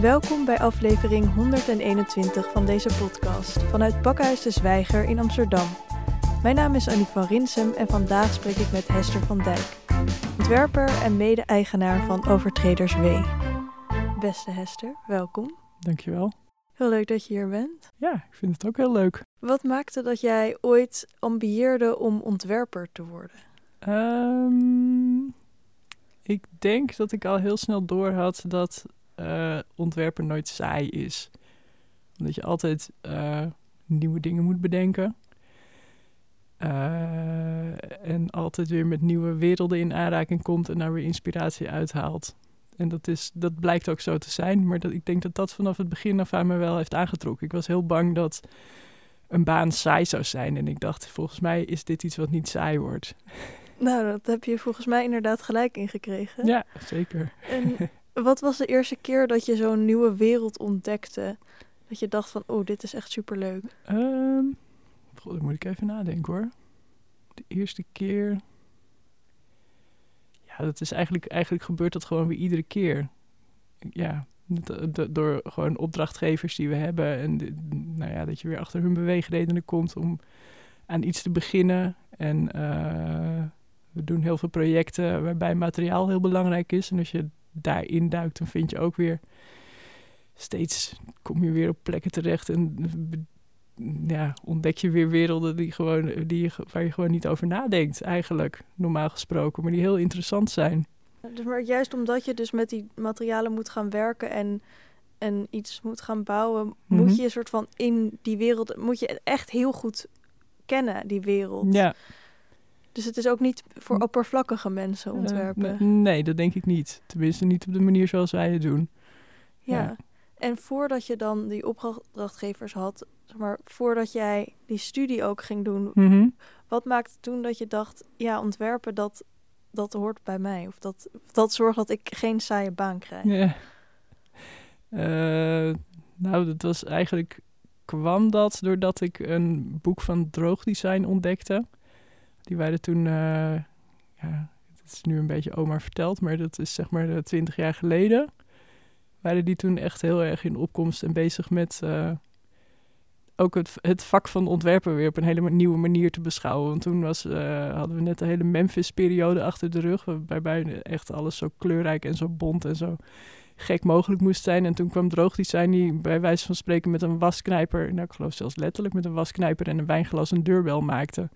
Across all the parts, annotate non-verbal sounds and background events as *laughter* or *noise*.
Welkom bij aflevering 121 van deze podcast vanuit Pakhuis de Zwijger in Amsterdam. Mijn naam is Aniek van Rinsem en vandaag spreek ik met Hester van Dijk, ontwerper en mede-eigenaar van Overtreders W. Beste Hester, welkom. Dankjewel. Heel leuk dat je hier bent. Ja, ik vind het ook heel leuk. Wat maakte dat jij ooit ambieerde om ontwerper te worden? Ehm, ik denk dat ik al heel snel door had dat uh, ontwerpen nooit saai is. Omdat je altijd uh, nieuwe dingen moet bedenken. Uh, en altijd weer met nieuwe werelden in aanraking komt en daar weer inspiratie uithaalt. En dat, is, dat blijkt ook zo te zijn. Maar dat, ik denk dat dat vanaf het begin af aan me wel heeft aangetrokken. Ik was heel bang dat een baan saai zou zijn. En ik dacht, volgens mij is dit iets wat niet saai wordt. Nou, dat heb je volgens mij inderdaad gelijk ingekregen. Ja, zeker. En wat was de eerste keer dat je zo'n nieuwe wereld ontdekte? Dat je dacht van, oh, dit is echt superleuk. Um, moet ik even nadenken hoor. De eerste keer... Ja, dat is eigenlijk, eigenlijk gebeurt dat gewoon weer iedere keer. Ja, door gewoon opdrachtgevers die we hebben. En nou ja, dat je weer achter hun beweegredenen komt om aan iets te beginnen. En uh, we doen heel veel projecten waarbij materiaal heel belangrijk is. En als je daarin duikt, dan vind je ook weer steeds kom je weer op plekken terecht en ja, ontdek je weer werelden die gewoon, die je, waar je gewoon niet over nadenkt, eigenlijk, normaal gesproken, maar die heel interessant zijn. Dus maar juist omdat je dus met die materialen moet gaan werken en, en iets moet gaan bouwen, moet Mhm. je een soort van in die wereld, moet je echt heel goed kennen, die wereld. Ja. Dus het is ook niet voor oppervlakkige mensen ontwerpen. Eh, nee, nee, dat denk ik niet. Tenminste, niet op de manier zoals wij het doen. ja. ja. En voordat je dan die opdrachtgevers had, zeg maar, voordat jij die studie ook ging doen, Mhm. wat maakte toen dat je dacht, ja, ontwerpen, dat, dat hoort bij mij? Of dat, dat zorgt dat ik geen saaie baan krijg? Ja. Eh, nou, dat was eigenlijk kwam dat doordat ik een boek van droogdesign ontdekte. Die waren toen, eh, ja, het is nu een beetje oma verteld, maar dat is zeg maar twintig jaar geleden. Waren die toen echt heel erg in opkomst en bezig met eh, ook het, het vak van ontwerpen weer op een hele nieuwe manier te beschouwen. Want toen was, eh, hadden we net de hele Memphis-periode achter de rug, waarbij echt alles zo kleurrijk en zo bont en zo gek mogelijk moest zijn. En toen kwam droogdesign die bij wijze van spreken met een wasknijper, nou ik geloof zelfs letterlijk met een wasknijper en een wijnglas een deurbel maakte.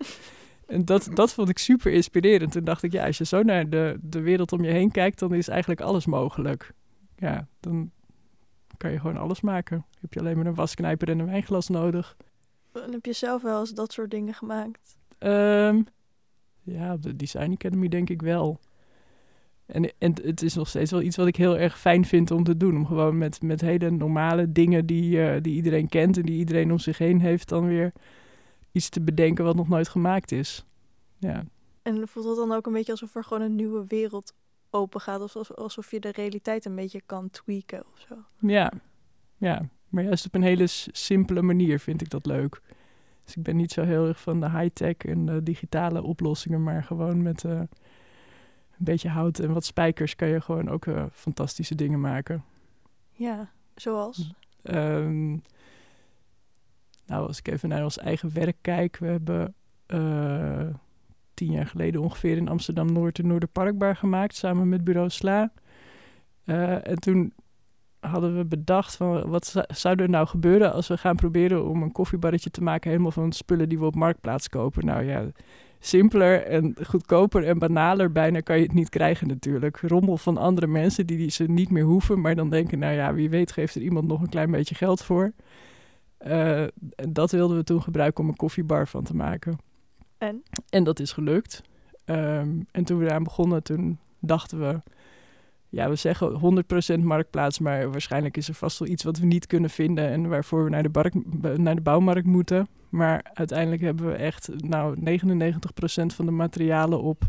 En dat, dat vond ik super inspirerend. Toen dacht ik, ja, als je zo naar de, de wereld om je heen kijkt, dan is eigenlijk alles mogelijk. Ja, dan kan je gewoon alles maken. Heb je alleen maar een wasknijper en een wijnglas nodig. En heb je zelf wel eens dat soort dingen gemaakt? Ehm, ja, op de Design Academy denk ik wel. En, en het is nog steeds wel iets wat ik heel erg fijn vind om te doen. Om gewoon met, met hele normale dingen die, eh, die iedereen kent en die iedereen om zich heen heeft, dan weer iets te bedenken wat nog nooit gemaakt is. Ja. En voelt het dan ook een beetje alsof er gewoon een nieuwe wereld open gaat? Of alsof, alsof je de realiteit een beetje kan tweaken of zo? Ja, ja. Maar juist op een hele simpele manier vind ik dat leuk. Dus ik ben niet zo heel erg van de high-tech en de digitale oplossingen, maar gewoon met eh, een beetje hout en wat spijkers kan je gewoon ook eh, fantastische dingen maken. Ja, zoals? Ehm, nou, als ik even naar ons eigen werk kijk, we hebben eh, tien jaar geleden ongeveer in Amsterdam-Noord de Noorderparkbar gemaakt, samen met Bureau Sla. Eh, en toen hadden we bedacht van wat zou er nou gebeuren als we gaan proberen om een koffiebarretje te maken helemaal van spullen die we op Marktplaats kopen. Nou ja, simpeler en goedkoper en banaler bijna kan je het niet krijgen natuurlijk. Rommel van andere mensen die, die ze niet meer hoeven, maar dan denken, nou ja, wie weet geeft er iemand nog een klein beetje geld voor. Eh, dat wilden we toen gebruiken om een koffiebar van te maken. En? En dat is gelukt. Ehm, en toen we eraan begonnen, toen dachten we... Ja, we zeggen 100% marktplaats, maar waarschijnlijk is er vast wel iets wat we niet kunnen vinden en waarvoor we naar de, bark, naar de bouwmarkt moeten. Maar uiteindelijk hebben we echt nou, 99% van de materialen op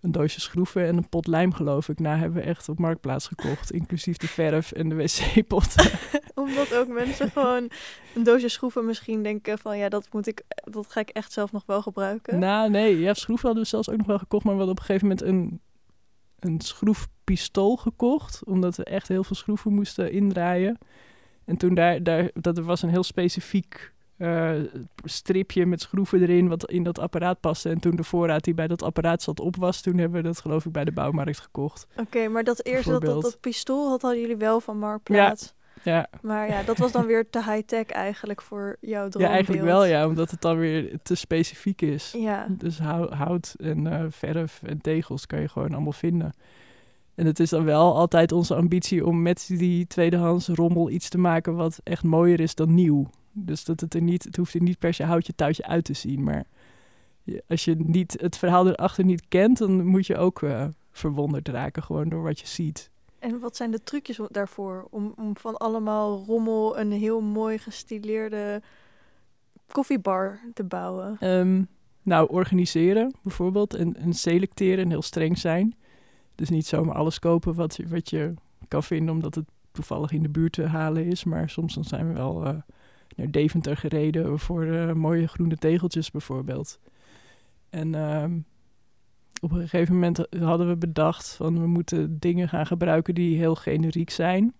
een doosje schroeven en een pot lijm, geloof ik. Nou, hebben we echt op marktplaats gekocht, inclusief de verf en de wc-pot. *laughs* *laughs* Omdat ook mensen gewoon een doosje schroeven misschien denken van ja, dat moet ik, dat ga ik echt zelf nog wel gebruiken. nou, nee, ja, schroeven hadden we zelfs ook nog wel gekocht, maar we hadden op een gegeven moment een, een pistool gekocht, omdat we echt heel veel schroeven moesten indraaien. En toen daar, daar dat er was een heel specifiek eh, stripje met schroeven erin wat in dat apparaat paste. En toen de voorraad die bij dat apparaat zat op was, toen hebben we dat geloof ik bij de bouwmarkt gekocht. Oké, maar dat eerste, dat, dat, dat, pistool had hadden jullie wel van Marktplaats. Ja. Maar ja, dat was dan weer te high-tech eigenlijk voor jouw droombeeld. Ja, eigenlijk wel ja, omdat het dan weer te specifiek is. Ja. Dus hout en uh, verf en tegels kan je gewoon allemaal vinden. En het is dan wel altijd onze ambitie om met die tweedehands rommel iets te maken wat echt mooier is dan nieuw. Dus dat het er niet, het hoeft er niet per se houtje touwtje uit te zien. Maar als je niet het verhaal erachter niet kent, dan moet je ook uh, verwonderd raken gewoon door wat je ziet. En wat zijn de trucjes daarvoor om, om van allemaal rommel een heel mooi gestileerde koffiebar te bouwen? Um, nou, organiseren bijvoorbeeld en, en selecteren en heel streng zijn. Dus niet zomaar alles kopen wat, je, wat je kan vinden omdat het toevallig in de buurt te halen is. Maar soms dan zijn we wel uh, naar Deventer gereden voor uh, mooie groene tegeltjes bijvoorbeeld. En um, op een gegeven moment hadden we bedacht van we moeten dingen gaan gebruiken die heel generiek zijn.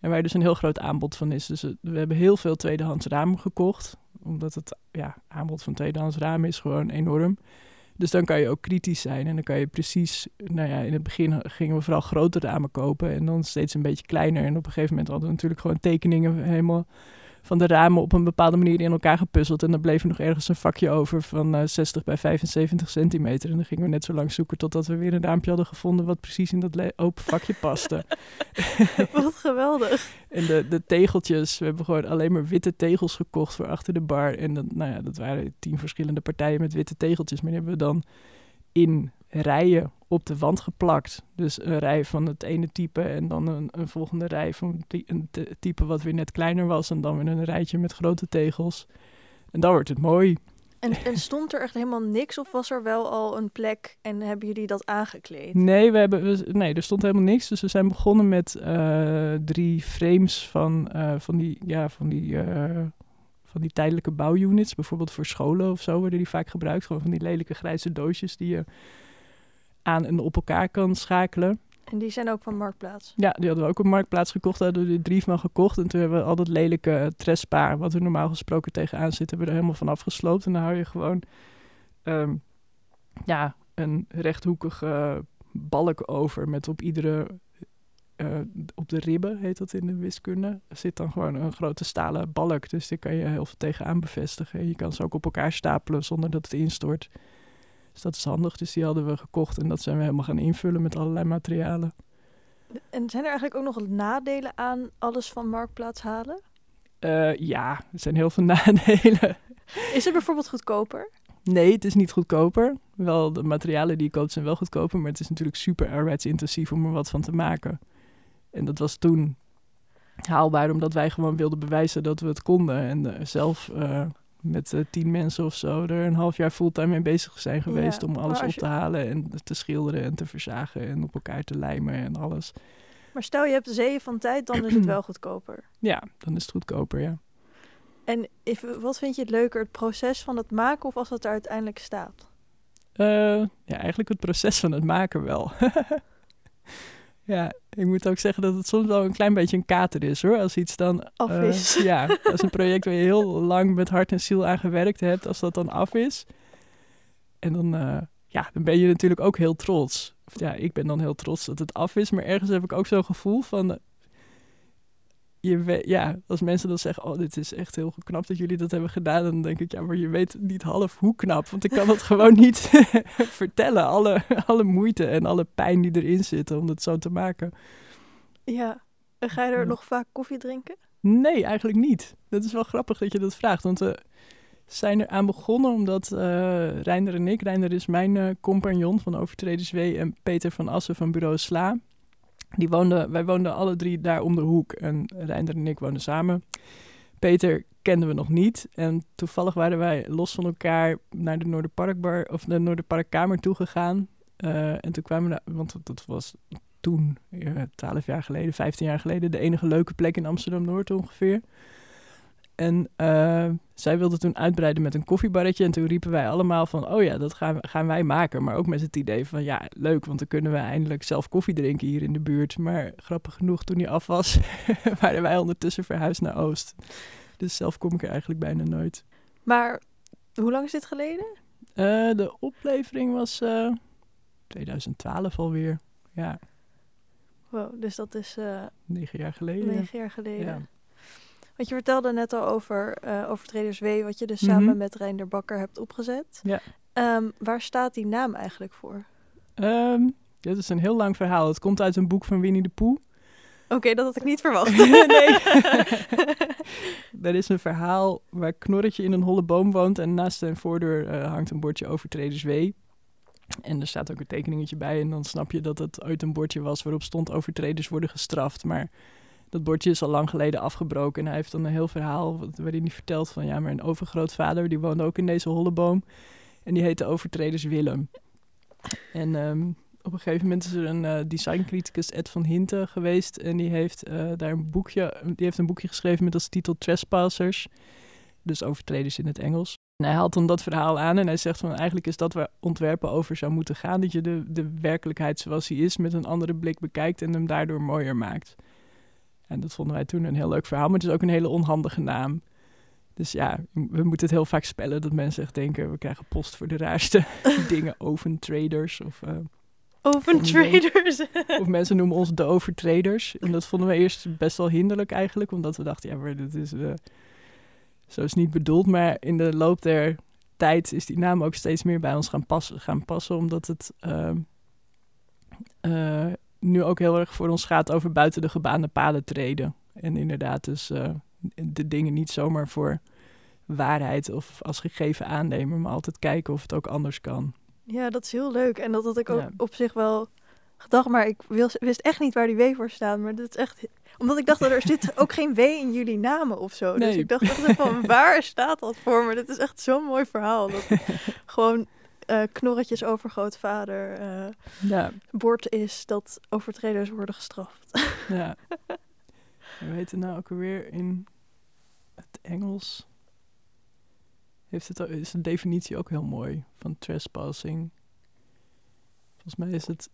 En waar dus een heel groot aanbod van is. Dus we hebben heel veel tweedehands ramen gekocht. Omdat het ja, aanbod van tweedehands ramen is gewoon enorm. Dus dan kan je ook kritisch zijn. En dan kan je precies, nou ja, in het begin gingen we vooral grote ramen kopen. En dan steeds een beetje kleiner. En op een gegeven moment hadden we natuurlijk gewoon tekeningen helemaal van de ramen op een bepaalde manier in elkaar gepuzzeld. En dan bleef er nog ergens een vakje over van uh, eh, 60 bij 75 centimeter. En dan gingen we net zo lang zoeken totdat we weer een raampje hadden gevonden wat precies in dat open vakje paste. *laughs* wat geweldig. en de, de tegeltjes, we hebben gewoon alleen maar witte tegels gekocht voor achter de bar. En dan, nou ja, dat waren tien verschillende partijen met witte tegeltjes. Maar die hebben we dan in rijen op de wand geplakt. Dus een rij van het ene type en dan een, een volgende rij van een type wat weer net kleiner was. En dan weer een rijtje met grote tegels. En dan wordt het mooi. En, en, stond er echt helemaal niks of was er wel al een plek en hebben jullie dat aangekleed? Nee, we hebben, we, nee er stond helemaal niks. Dus we zijn begonnen met uh, drie frames van, uh, van die, ja, van die, uh, van die tijdelijke bouwunits. Bijvoorbeeld voor scholen of zo worden die vaak gebruikt. Gewoon van die lelijke grijze doosjes die je aan en op elkaar kan schakelen. En die zijn ook van Marktplaats? Ja, die hadden we ook op Marktplaats gekocht. Daar hadden we er drie van gekocht. En toen hebben we al dat lelijke uh, trespa, wat er normaal gesproken tegenaan zit, hebben we er helemaal van afgesloopt. En dan hou je gewoon um, ja, een rechthoekige balk over met op iedere uh, op de ribben, heet dat in de wiskunde, zit dan gewoon een grote stalen balk. Dus die kan je heel veel tegenaan bevestigen. Je kan ze ook op elkaar stapelen zonder dat het instort. Dus dat is handig. Dus die hadden we gekocht en dat zijn we helemaal gaan invullen met allerlei materialen. En zijn er eigenlijk ook nog nadelen aan alles van Marktplaats halen? Uh, ja, er zijn heel veel *laughs* nadelen. Is het bijvoorbeeld goedkoper? Nee, het is niet goedkoper. Wel, de materialen die je koopt zijn wel goedkoper, maar het is natuurlijk super arbeidsintensief om er wat van te maken. En dat was toen haalbaar omdat wij gewoon wilden bewijzen dat we het konden en uh, zelf uh, met uh, tien mensen of zo er een half jaar fulltime mee bezig zijn geweest om alles op te halen en te schilderen en te verzagen en op elkaar te lijmen en alles. Maar stel je hebt zeeën van tijd, dan is het wel *clears throat* goedkoper. Ja, dan is het goedkoper, ja. En even, wat vind je het leuker, het proces van het maken of als het er uiteindelijk staat? Uh, ja, eigenlijk het proces van het maken wel. *laughs* Ja, ik moet ook zeggen dat het soms wel een klein beetje een kater is hoor. Als iets dan af eh, is. *laughs* ja, als een project waar je heel lang met hart en ziel aan gewerkt hebt, als dat dan af is. En dan, uh, ja, dan ben je natuurlijk ook heel trots. Of ja, ik ben dan heel trots dat het af is. Maar ergens heb ik ook zo'n gevoel van je ja, als mensen dan zeggen, oh, dit is echt heel knap dat jullie dat hebben gedaan, dan denk ik, ja, maar je weet niet half hoe knap, want ik kan het *laughs* gewoon niet *laughs* vertellen. Alle, alle moeite en alle pijn die erin zit om het zo te maken. Ja, en ga je er nog vaak koffie drinken? Nee, eigenlijk niet. Dat is wel grappig dat je dat vraagt, want we zijn er aan begonnen omdat uh, Reinder en ik, Reinder is mijn uh, compagnon van Overtreders W en Peter van Assen van Bureau Sla. Die woonden, wij woonden alle drie daar om de hoek. En Reinder en ik woonden samen. Peter kenden we nog niet. En toevallig waren wij los van elkaar naar de Noorderparkbar of de Noorderparkkamer toegegaan. Uh, en toen kwamen we, want dat was toen, twaalf jaar geleden, vijftien jaar geleden, de enige leuke plek in Amsterdam Noord ongeveer. En uh, zij wilde toen uitbreiden met een koffiebarretje. En toen riepen wij allemaal van, oh ja, dat gaan, gaan wij maken. Maar ook met het idee van, ja, leuk, want dan kunnen we eindelijk zelf koffie drinken hier in de buurt. Maar grappig genoeg, toen hij af was, *laughs* waren wij ondertussen verhuisd naar Oost. Dus zelf kom ik er eigenlijk bijna nooit. Maar hoe lang is dit geleden? Uh, de oplevering was uh, 2012 alweer, ja. Wow, dus dat is... negen jaar geleden. Negen jaar geleden. Ja. Want je vertelde net al over uh, Overtreders W, wat je dus mm -hmm. samen met Reinder Bakker hebt opgezet. Ja. Um, waar staat die naam eigenlijk voor? Um, dit is een heel lang verhaal. Het komt uit een boek van Winnie de Pooh. Oké, okay, dat had ik niet verwacht. *laughs* *laughs* nee. *laughs* er is een verhaal waar Knorretje in een holle boom woont en naast zijn voordeur uh, hangt een bordje Overtreders W. En er staat ook een tekeningetje bij en dan snap je dat het ooit een bordje was waarop stond overtreders worden gestraft. Maar dat bordje is al lang geleden afgebroken. En hij heeft dan een heel verhaal waarin hij vertelt van... ja, maar een overgrootvader, die woonde ook in deze holleboom. En die heette Overtreders Willem. En um, op een gegeven moment is er een uh, designcriticus, Ed van Hinten, geweest. En die heeft uh, daar een boekje, die heeft een boekje geschreven met als titel Trespassers. Dus overtreders in het Engels. En hij haalt dan dat verhaal aan en hij zegt van eigenlijk is dat waar ontwerpen over zou moeten gaan. Dat je de, de werkelijkheid zoals die is met een andere blik bekijkt en hem daardoor mooier maakt. En dat vonden wij toen een heel leuk verhaal, maar het is ook een hele onhandige naam. Dus ja, we moeten het heel vaak spellen dat mensen echt denken... we krijgen post voor de raarste *laughs* dingen, oven traders of... Uh, oven traders. *laughs* of mensen noemen ons de overtraders. En dat vonden we eerst best wel hinderlijk eigenlijk, omdat we dachten... ja, maar dit is, uh, zo is niet bedoeld. Maar in de loop der tijd is die naam ook steeds meer bij ons gaan passen, gaan passen omdat het... Uh, nu ook heel erg voor ons gaat over buiten de gebaande paden treden. En inderdaad dus uh, de dingen niet zomaar voor waarheid of als gegeven aannemen, maar altijd kijken of het ook anders kan. Ja, dat is heel leuk. En dat had ik ook ja. op zich wel gedacht, maar ik wist echt niet waar die W voor staat. Maar dat is echt... Omdat ik dacht, dat er *laughs* zit ook geen W in jullie namen of zo. Nee. Dus ik dacht echt van, *laughs* waar staat dat voor? Maar dit is echt zo'n mooi verhaal. Dat *laughs* gewoon uh, knorretjes overgrootvader uh, ja. bord is dat overtreders worden gestraft. *laughs* ja. We weten nou ook alweer in het Engels. Heeft het, is de definitie ook heel mooi van trespassing. Volgens mij is het.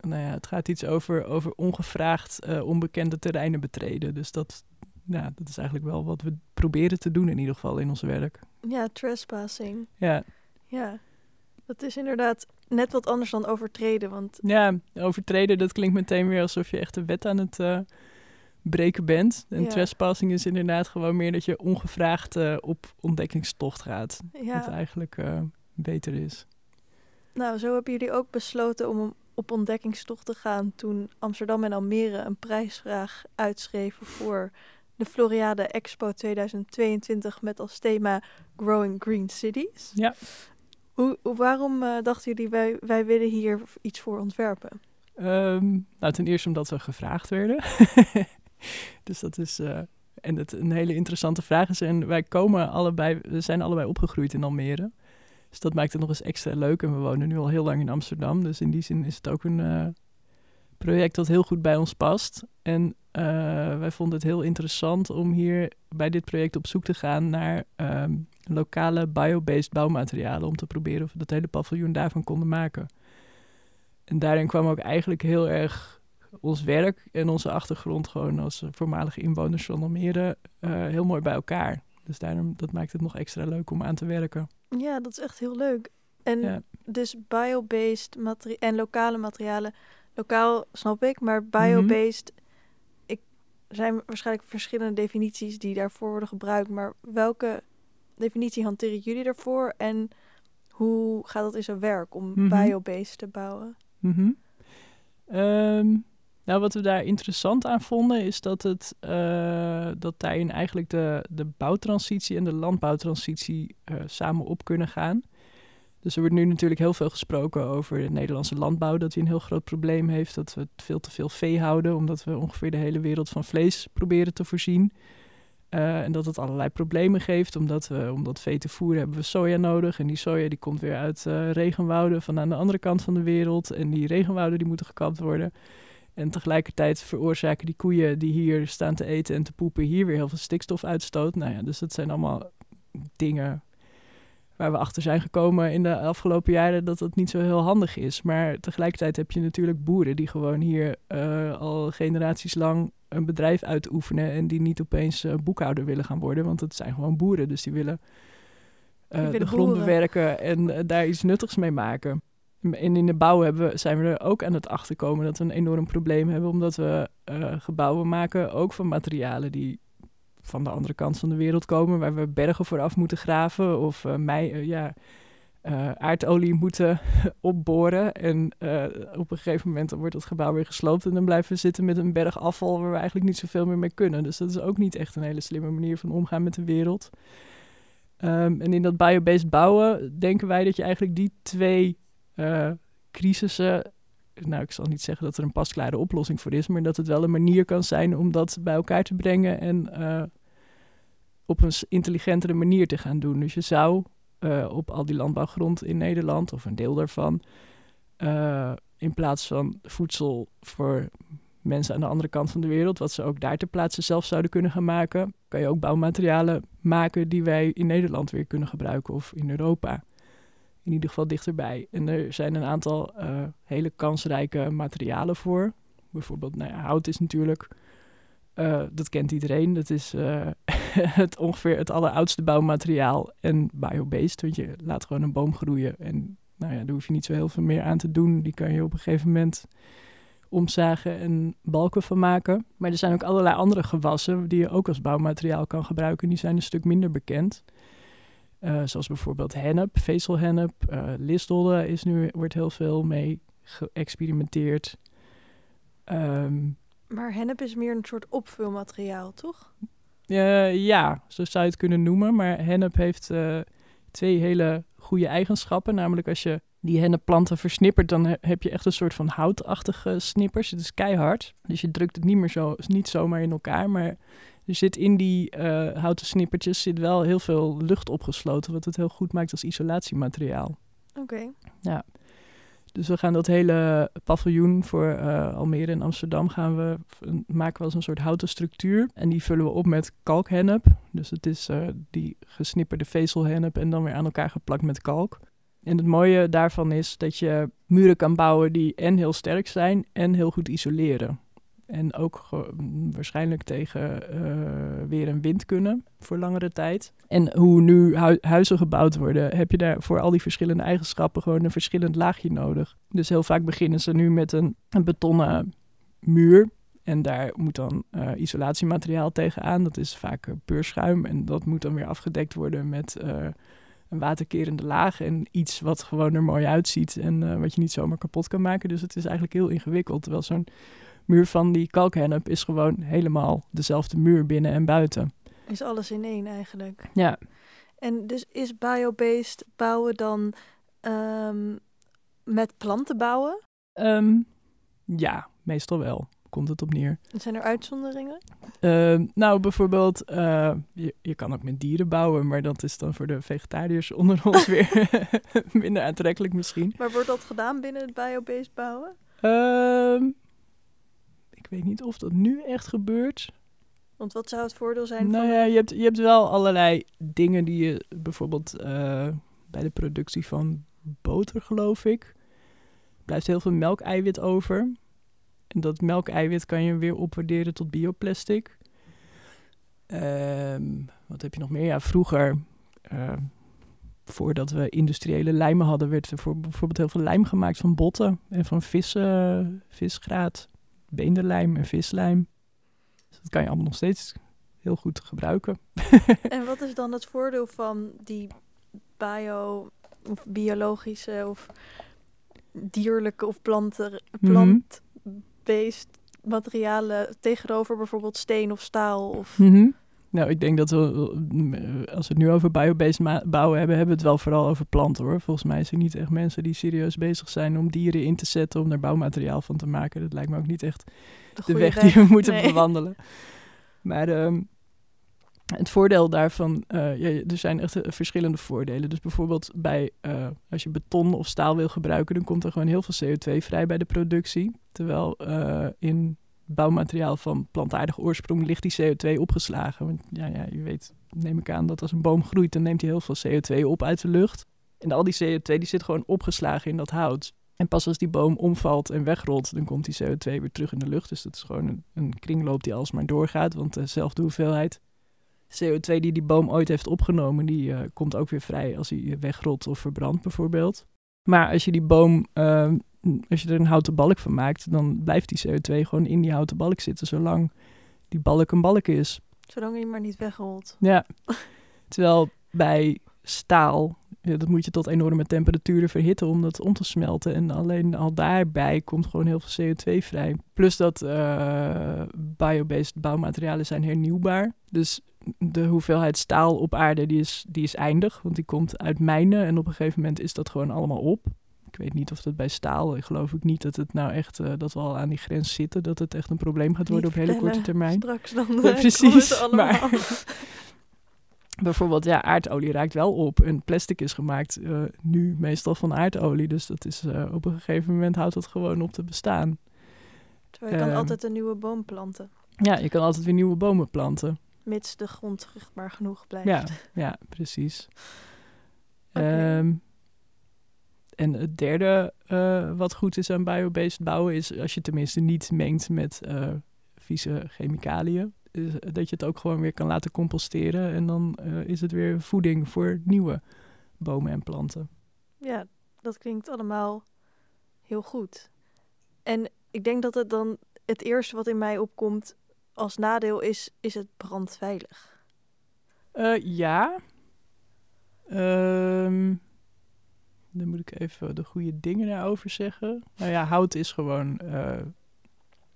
Nou ja, het gaat iets over, over ongevraagd uh, onbekende terreinen betreden. Dus dat, ja, dat is eigenlijk wel wat we proberen te doen in ieder geval in ons werk. Ja, trespassing. Ja. Ja, dat is inderdaad net wat anders dan overtreden. Want... Ja, overtreden, dat klinkt meteen weer alsof je echt de wet aan het uh, breken bent. En Ja. trespassing is inderdaad gewoon meer dat je ongevraagd uh, op ontdekkingstocht gaat. Ja. Wat eigenlijk uh, beter is. Nou, zo hebben jullie ook besloten om op ontdekkingstocht te gaan toen Amsterdam en Almere een prijsvraag uitschreven voor de Floriade Expo 2022 met als thema Growing Green Cities. Ja. Hoe, waarom uh, dachten jullie, wij, wij willen hier iets voor ontwerpen? Um, nou, ten eerste omdat we gevraagd werden. *laughs* dus dat is. Uh, en dat een hele interessante vraag is. En wij komen allebei, we zijn allebei opgegroeid in Almere. Dus dat maakt het nog eens extra leuk. En we wonen nu al heel lang in Amsterdam. Dus in die zin is het ook een uh, project dat heel goed bij ons past. En uh, wij vonden het heel interessant om hier bij dit project op zoek te gaan naar um, lokale biobased bouwmaterialen. Om te proberen of we dat hele paviljoen daarvan konden maken. En daarin kwam ook eigenlijk heel erg ons werk en onze achtergrond gewoon als voormalige inwoners van Almere uh, heel mooi bij elkaar. Dus daarom, dat maakt het nog extra leuk om aan te werken. Ja, dat is echt heel leuk. En Ja. dus biobased en lokale materialen. Lokaal snap ik, maar biobased... Ik, er zijn waarschijnlijk verschillende definities die daarvoor worden gebruikt. Maar welke definitie hanteren jullie daarvoor? En hoe gaat dat in zijn werk om Mhm. biobased te bouwen? Mhm. Ehm, nou, wat we daar interessant aan vonden, is dat, het, eh, dat daarin eigenlijk de, de bouwtransitie en de landbouwtransitie eh, samen op kunnen gaan. Dus er wordt nu natuurlijk heel veel gesproken over de Nederlandse landbouw, dat die een heel groot probleem heeft, dat we veel te veel vee houden, omdat we ongeveer de hele wereld van vlees proberen te voorzien. Eh, en dat het allerlei problemen geeft, omdat we om dat vee te voeren hebben we soja nodig. En die soja die komt weer uit eh, regenwouden van aan de andere kant van de wereld. En die regenwouden die moeten gekapt worden. En tegelijkertijd veroorzaken die koeien die hier staan te eten en te poepen hier weer heel veel stikstofuitstoot. Nou ja, dus dat zijn allemaal dingen waar we achter zijn gekomen in de afgelopen jaren dat dat niet zo heel handig is. Maar tegelijkertijd heb je natuurlijk boeren die gewoon hier uh, al generaties lang een bedrijf uitoefenen en die niet opeens uh, boekhouder willen gaan worden, want het zijn gewoon boeren, dus die willen, uh, de grond bewerken en daar iets nuttigs mee maken. En in de bouw hebben we, zijn we er ook aan het achterkomen dat we een enorm probleem hebben, omdat we gebouwen maken ook van materialen die van de andere kant van de wereld komen, waar we bergen vooraf moeten graven of uh, mei, uh, ja, uh, aardolie moeten *laughs* opboren. En op een gegeven moment dan wordt het gebouw weer gesloopt en dan blijven we zitten met een berg afval waar we eigenlijk niet zoveel meer mee kunnen. Dus dat is ook niet echt een hele slimme manier van omgaan met de wereld. Um, en in dat biobased bouwen denken wij dat je eigenlijk die twee crisissen nou, ik zal niet zeggen dat er een pasklare oplossing voor is, maar dat het wel een manier kan zijn om dat bij elkaar te brengen en op een intelligentere manier te gaan doen. Dus je zou uh, op al die landbouwgrond in Nederland, of een deel daarvan, uh, in plaats van voedsel voor mensen aan de andere kant van de wereld, wat ze ook daar ter plaatse zelf zouden kunnen gaan maken, kan je ook bouwmaterialen maken die wij in Nederland weer kunnen gebruiken of in Europa in ieder geval dichterbij. En er zijn een aantal uh, hele kansrijke materialen voor. Bijvoorbeeld, nou ja, hout is natuurlijk, dat kent iedereen. Dat is *laughs* het ongeveer het alleroudste bouwmateriaal en biobased. Want je laat gewoon een boom groeien en nou ja, daar hoef je niet zo heel veel meer aan te doen. Die kan je op een gegeven moment omzagen en balken van maken. Maar er zijn ook allerlei andere gewassen die je ook als bouwmateriaal kan gebruiken. Die zijn een stuk minder bekend. Uh, zoals bijvoorbeeld hennep, vezelhennep. Uh, is nu, wordt heel veel mee geëxperimenteerd. Um, maar hennep is meer een soort opvulmateriaal, toch? Uh, ja, zo zou je het kunnen noemen. Maar hennep heeft twee hele goede eigenschappen. Namelijk als je die hennepplanten versnippert, dan he heb je echt een soort van houtachtige snippers. Het is keihard. Dus je drukt het niet meer zo, niet zomaar in elkaar, maar er zit in die uh, houten snippertjes zit wel heel veel lucht opgesloten, wat het heel goed maakt als isolatiemateriaal. Oké. Ja. Dus we gaan dat hele paviljoen voor uh, Almere en Amsterdam gaan we maken als een soort houten structuur. En die vullen we op met kalkhennep. Dus het is uh, die gesnipperde vezelhennep en dan weer aan elkaar geplakt met kalk. En het mooie daarvan is dat je muren kan bouwen die en heel sterk zijn en heel goed isoleren. En ook waarschijnlijk tegen uh, weer en wind kunnen voor langere tijd. En hoe nu huizen gebouwd worden, heb je daar voor al die verschillende eigenschappen gewoon een verschillend laagje nodig. Dus heel vaak beginnen ze nu met een, een betonnen muur. En daar moet dan uh, isolatiemateriaal tegenaan. Dat is vaak peurschuim. En dat moet dan weer afgedekt worden met uh, een waterkerende laag. En iets wat gewoon er mooi uitziet en wat je niet zomaar kapot kan maken. Dus het is eigenlijk heel ingewikkeld. Terwijl zo'n muur van die kalkhennep is gewoon helemaal dezelfde muur binnen en buiten. Is alles in één eigenlijk. Ja. En dus is biobased bouwen dan um, met planten bouwen? Um, ja, meestal wel. Komt het op neer. Zijn er uitzonderingen? Uh, nou, bijvoorbeeld, uh, je, je kan ook met dieren bouwen, maar dat is dan voor de vegetariërs *laughs* onder ons weer *laughs* minder aantrekkelijk misschien. Maar wordt dat gedaan binnen het biobased bouwen? Uh, weet niet of dat nu echt gebeurt. Want wat zou het voordeel zijn nou van... ja, je hebt, je hebt wel allerlei dingen die je bijvoorbeeld uh, bij de productie van boter, geloof ik, blijft heel veel melkeiwit over. En dat melkeiwit kan je weer opwaarderen tot bioplastic. Um, wat heb je nog meer? Ja, vroeger, uh, voordat we industriële lijmen hadden, werd er voor bijvoorbeeld heel veel lijm gemaakt van botten en van vis, uh, visgraat beenderlijm en vislijm. Dus dat kan je allemaal nog steeds heel goed gebruiken. *laughs* en wat is dan het voordeel van die bio of biologische of dierlijke of planten, plant-based materialen tegenover bijvoorbeeld steen of staal of... Mm -hmm. Nou, ik denk dat we, als we het nu over biobased bouwen hebben, hebben we het wel vooral over planten hoor. Volgens mij zijn er niet echt mensen die serieus bezig zijn om dieren in te zetten om er bouwmateriaal van te maken. Dat lijkt me ook niet echt de, de weg, die we moeten bewandelen. Maar um, Het voordeel daarvan, uh, ja, er zijn echt uh, verschillende voordelen. Dus bijvoorbeeld bij, uh, als je beton of staal wil gebruiken, dan komt er gewoon heel veel CO2 vrij bij de productie. Terwijl in bouwmateriaal van plantaardige oorsprong ligt die CO2 opgeslagen. Want ja, ja, je weet, neem ik aan, dat als een boom groeit, dan neemt hij heel veel CO2 op uit de lucht. En al die CO2 die zit gewoon opgeslagen in dat hout. En pas als die boom omvalt en wegrolt, dan komt die CO2 weer terug in de lucht. Dus dat is gewoon een, een kringloop die alsmaar doorgaat. Want dezelfde hoeveelheid CO2 die die boom ooit heeft opgenomen, die uh, komt ook weer vrij als hij wegrolt of verbrandt bijvoorbeeld. Maar als je die boom, uh, als je er een houten balk van maakt, dan blijft die CO2 gewoon in die houten balk zitten, zolang die balk een balk is. Zolang hij maar niet wegrolt. Ja, terwijl bij staal ja, dat moet je tot enorme temperaturen verhitten om dat om te smelten. En alleen al daarbij komt gewoon heel veel CO2 vrij. Plus dat uh, biobased bouwmaterialen zijn hernieuwbaar. Dus de hoeveelheid staal op aarde die is, die is eindig, want die komt uit mijnen. En op een gegeven moment is dat gewoon allemaal op. Weet niet of dat bij staal, ik geloof ik niet dat het nou echt, uh, dat we al aan die grens zitten, dat het echt een probleem gaat worden op hele korte termijn. Straks dan *laughs* ja, precies. Maar, *laughs* *laughs* bijvoorbeeld, ja, aardolie raakt wel op. En plastic is gemaakt uh, nu meestal van aardolie. Dus dat is uh, op een gegeven moment houdt het gewoon op te bestaan. Terwijl je kan altijd een nieuwe boom planten. Ja, je kan altijd weer nieuwe bomen planten. Mits de grond vruchtbaar genoeg blijft. Ja, ja precies. Okay. Um, en het derde uh, wat goed is aan biobased bouwen is als je tenminste niet mengt met vieze chemicaliën dat je het ook gewoon weer kan laten composteren. En dan uh, is het weer voeding voor nieuwe bomen en planten. Ja, dat klinkt allemaal heel goed. En ik denk dat het dan het eerste wat in mij opkomt als nadeel is, is het brandveilig. Ja. Um, dan moet ik even de goede dingen daarover zeggen. Nou ja, hout is gewoon. Uh,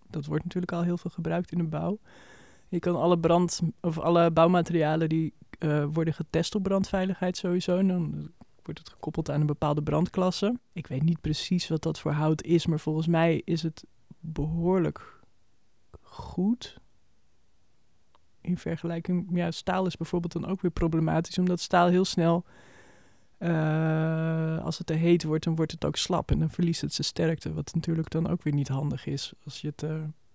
dat wordt natuurlijk al heel veel gebruikt in de bouw. Je kan alle brand of alle bouwmaterialen die uh, worden getest op brandveiligheid sowieso. En dan wordt het gekoppeld aan een bepaalde brandklasse. Ik weet niet precies wat dat voor hout is, maar volgens mij is het behoorlijk goed. In vergelijking, ja, staal is bijvoorbeeld dan ook weer problematisch, omdat staal heel snel, uh, als het te heet wordt, dan wordt het ook slap en dan verliest het zijn sterkte. Wat natuurlijk dan ook weer niet handig is als je het uh,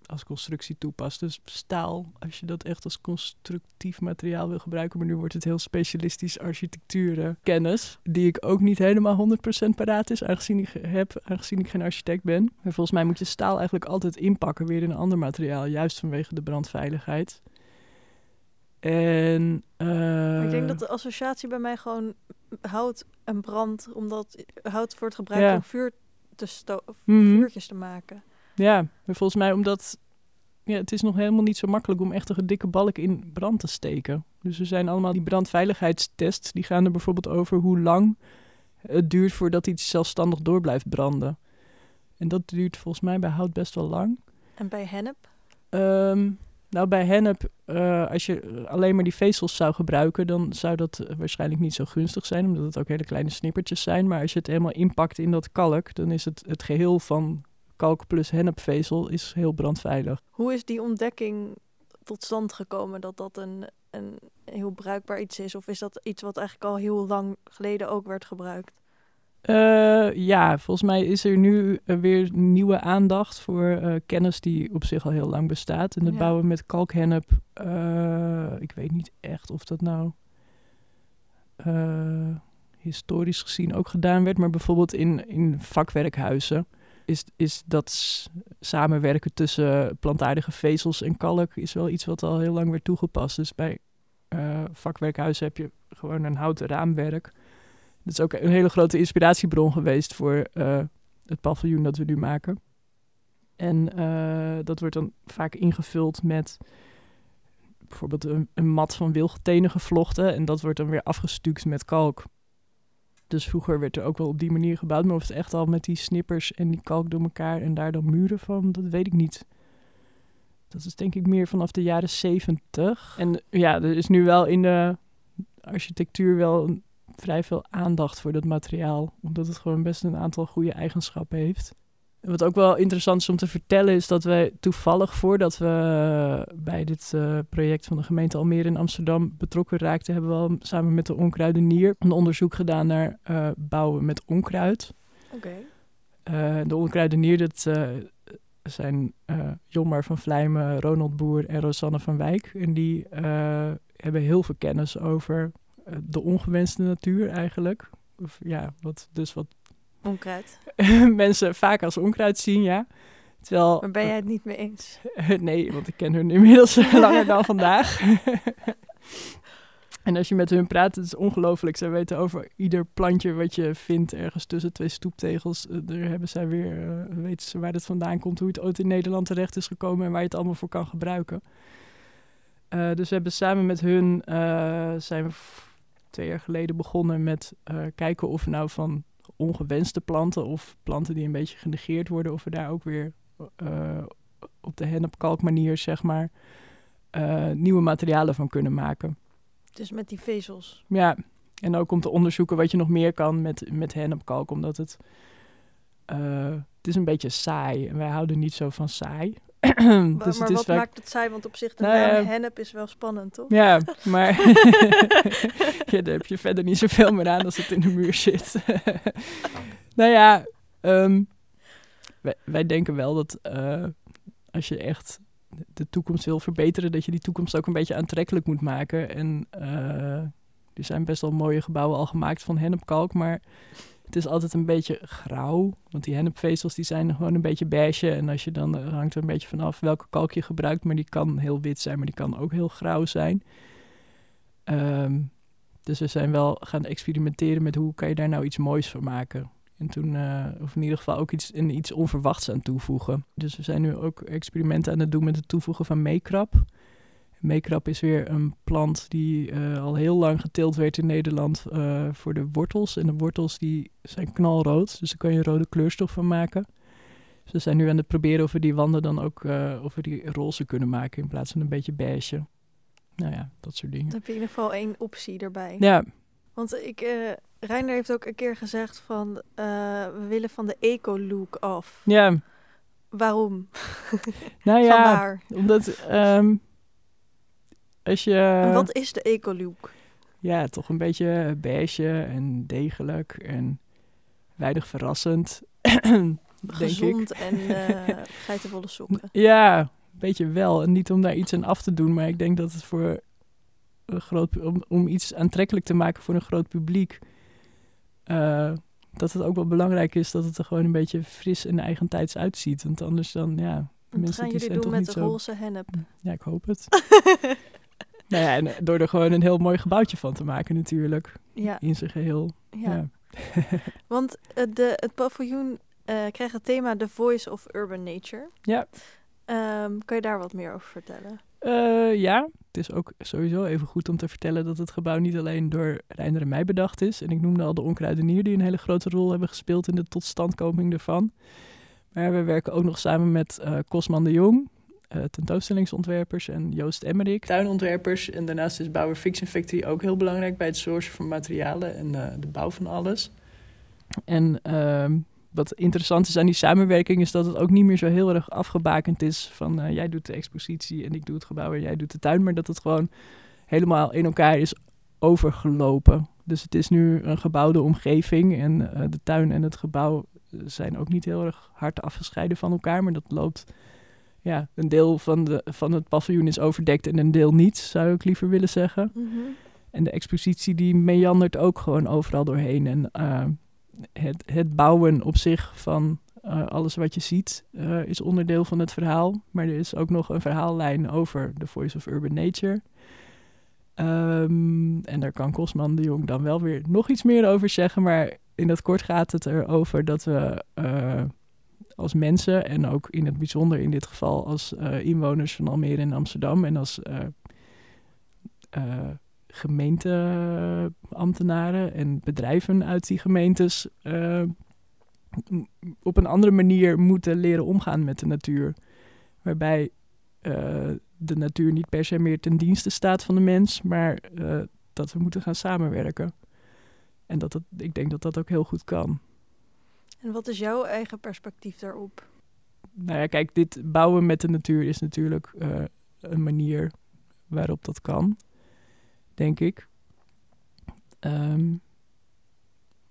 als constructie toepast. Dus staal, als je dat echt als constructief materiaal wil gebruiken, maar nu wordt het heel specialistisch architectuurkennis, die ik ook niet helemaal 100% paraat is, aangezien ik heb, aangezien ik geen architect ben. Maar volgens mij moet je staal eigenlijk altijd inpakken weer in een ander materiaal, juist vanwege de brandveiligheid. En, uh, ik denk dat de associatie bij mij gewoon hout en brand, omdat hout wordt gebruikt ja. om vuur te sto- mm -hmm. vuurtjes te maken. Ja, maar volgens mij omdat ja, het is nog helemaal niet zo makkelijk om echt een dikke balk in brand te steken. Dus er zijn allemaal die brandveiligheidstests, die gaan er bijvoorbeeld over hoe lang het duurt voordat iets zelfstandig door blijft branden. En dat duurt volgens mij bij hout best wel lang. En bij hennep? Um, nou, bij hennep, uh, als je alleen maar die vezels zou gebruiken, dan zou dat waarschijnlijk niet zo gunstig zijn, omdat het ook hele kleine snippertjes zijn. Maar als je het helemaal inpakt in dat kalk, dan is het het geheel van kalk plus hennepvezel is heel brandveilig. Hoe is die ontdekking tot stand gekomen dat dat een, een heel bruikbaar iets is? Of is dat iets wat eigenlijk al heel lang geleden ook werd gebruikt? Uh, ja, volgens mij is er nu uh, weer nieuwe aandacht voor uh, kennis die op zich al heel lang bestaat. En het ja. bouwen met kalkhennep, ik weet niet echt of dat nou historisch gezien ook gedaan werd, maar bijvoorbeeld in, in vakwerkhuizen is, is dat samenwerken tussen plantaardige vezels en kalk is wel iets wat al heel lang werd toegepast. Dus bij vakwerkhuizen heb je gewoon een houten raamwerk. Dat is ook een hele grote inspiratiebron geweest voor uh, het paviljoen dat we nu maken. En uh, dat wordt dan vaak ingevuld met bijvoorbeeld een, een mat van wilgetenen gevlochten. En dat wordt dan weer afgestuukt met kalk. Dus vroeger werd er ook wel op die manier gebouwd. Maar of het echt al met die snippers en die kalk door elkaar en daar dan muren van, dat weet ik niet. Dat is denk ik meer vanaf de jaren zeventig. En ja, er is nu wel in de architectuur wel vrij veel aandacht voor dat materiaal. Omdat het gewoon best een aantal goede eigenschappen heeft. Wat ook wel interessant is om te vertellen is dat wij toevallig voordat we bij dit uh, project van de gemeente Almere in Amsterdam betrokken raakten, hebben we al samen met de onkruidenier een onderzoek gedaan naar uh, bouwen met onkruid. Oké. Okay. de onkruidenier, dat zijn Jomar van Vlijmen, Ronald Boer en Rosanne van Wijk. En die hebben heel veel kennis over de ongewenste natuur eigenlijk. Of, ja, wat, dus wat Onkruid. *laughs* mensen vaak als onkruid zien, ja. Terwijl, maar ben jij het niet mee eens? *laughs* nee, want ik ken hun *laughs* inmiddels langer dan vandaag. en als je met hun praat, het is ongelooflijk. Zij weten over ieder plantje wat je vindt ergens tussen twee stoeptegels. Eh, daar hebben zij weer, uh, weten ze waar het vandaan komt, hoe het ooit in Nederland terecht is gekomen en waar je het allemaal voor kan gebruiken. Uh, dus we hebben samen met hun, zijn we twee jaar geleden begonnen met kijken of we nou van ongewenste planten of planten die een beetje genegeerd worden, of we daar ook weer uh, op de hennepkalk manier, zeg maar, uh, nieuwe materialen van kunnen maken. Dus met die vezels? Ja, en ook om te onderzoeken wat je nog meer kan met, met hennepkalk, omdat het, het is een beetje saai en wij houden niet zo van saai. *clears throat* dus maar wat maakt het saai? Want op zich de nou, naam hennep is wel spannend, toch? Ja, *laughs* maar *laughs* ja, daar heb je verder niet zoveel meer aan als het in de muur zit. *laughs* nou ja, um, wij, wij, denken wel dat uh, als je echt de toekomst wil verbeteren, dat je die toekomst ook een beetje aantrekkelijk moet maken. En uh, er zijn best wel mooie gebouwen al gemaakt van hennepkalk, maar het is altijd een beetje grauw, want die hennepvezels die zijn gewoon een beetje beige. En als je dan uh, hangt er een beetje vanaf welke kalk je gebruikt, maar die kan heel wit zijn, maar die kan ook heel grauw zijn. Um, dus we zijn wel gaan experimenteren met hoe kan je daar nou iets moois van maken. En toen, uh, of in ieder geval ook iets, in iets onverwachts aan toevoegen. Dus we zijn nu ook experimenten aan het doen met het toevoegen van meekrap. Meekrap is weer een plant die uh, al heel lang geteeld werd in Nederland uh, voor de wortels. En de wortels die zijn knalrood, dus daar kan je rode kleurstof van maken. Dus we zijn nu aan het proberen of we die wanden dan ook uh, of we die roze kunnen maken in plaats van een beetje beige. Nou ja, dat soort dingen. Dan heb je in ieder geval één optie erbij. Ja. Want ik, Reiner heeft ook een keer gezegd van we willen van de eco-look af. Ja. Waarom? Nou *laughs* ja, omdat... Um, als je... En wat is de eco-look? Ja, toch een beetje beige en degelijk en weinig verrassend. *clears throat* Gezond en uh, *laughs* geitenvolle sokken. Ja, een beetje wel. En niet om daar iets aan af te doen, maar ik denk dat het voor een groot, om, om iets aantrekkelijk te maken voor een groot publiek, uh, dat het ook wel belangrijk is dat het er gewoon een beetje fris en eigentijds uitziet. Want anders dan, ja, Wat mensen gaan die jullie doen met de roze hennep? Ja, ik hoop het. *laughs* Nou ja, en eh, door er gewoon een heel mooi gebouwtje van te maken natuurlijk. Ja. In zijn geheel. Ja. *laughs* Want uh, de, het paviljoen uh, krijgt het thema The Voice of Urban Nature. Ja. Um, kan je daar wat meer over vertellen? Uh, ja, het is ook sowieso even goed om te vertellen dat het gebouw niet alleen door Reiner en mij bedacht is. En ik noemde al de onkruidenier die een hele grote rol hebben gespeeld in de totstandkoming ervan. Maar we werken ook nog samen met Cosman de Jong, uh, tentoonstellingsontwerpers en Joost Emmerik, tuinontwerpers. En daarnaast is Bouwer Fiction Factory ook heel belangrijk bij het sourcen van materialen en uh, de bouw van alles. En uh, wat interessant is aan die samenwerking is dat het ook niet meer zo heel erg afgebakend is van uh, jij doet de expositie en ik doe het gebouw en jij doet de tuin, maar dat het gewoon helemaal in elkaar is overgelopen. Dus het is nu een gebouwde omgeving en de tuin en het gebouw zijn ook niet heel erg hard afgescheiden van elkaar, maar dat loopt ja, een deel van, de, van het paviljoen is overdekt en een deel niet, zou ik liever willen zeggen. Mm -hmm. En de expositie die meandert ook gewoon overal doorheen. En uh, het, het bouwen op zich van uh, alles wat je ziet uh, is onderdeel van het verhaal. Maar er is ook nog een verhaallijn over The Voice of Urban Nature. Um, en daar kan Kosman de Jong dan wel weer nog iets meer over zeggen. Maar in dat kort gaat het erover dat we als mensen en ook in het bijzonder in dit geval als uh, inwoners van Almere en Amsterdam en als uh, uh, gemeenteambtenaren en bedrijven uit die gemeentes op een andere manier moeten leren omgaan met de natuur. Waarbij de natuur niet per se meer ten dienste staat van de mens, maar dat we moeten gaan samenwerken. En dat het, ik denk dat dat ook heel goed kan. En wat is jouw eigen perspectief daarop? Nou ja, kijk, dit bouwen met de natuur is natuurlijk uh, een manier waarop dat kan, denk ik. Um,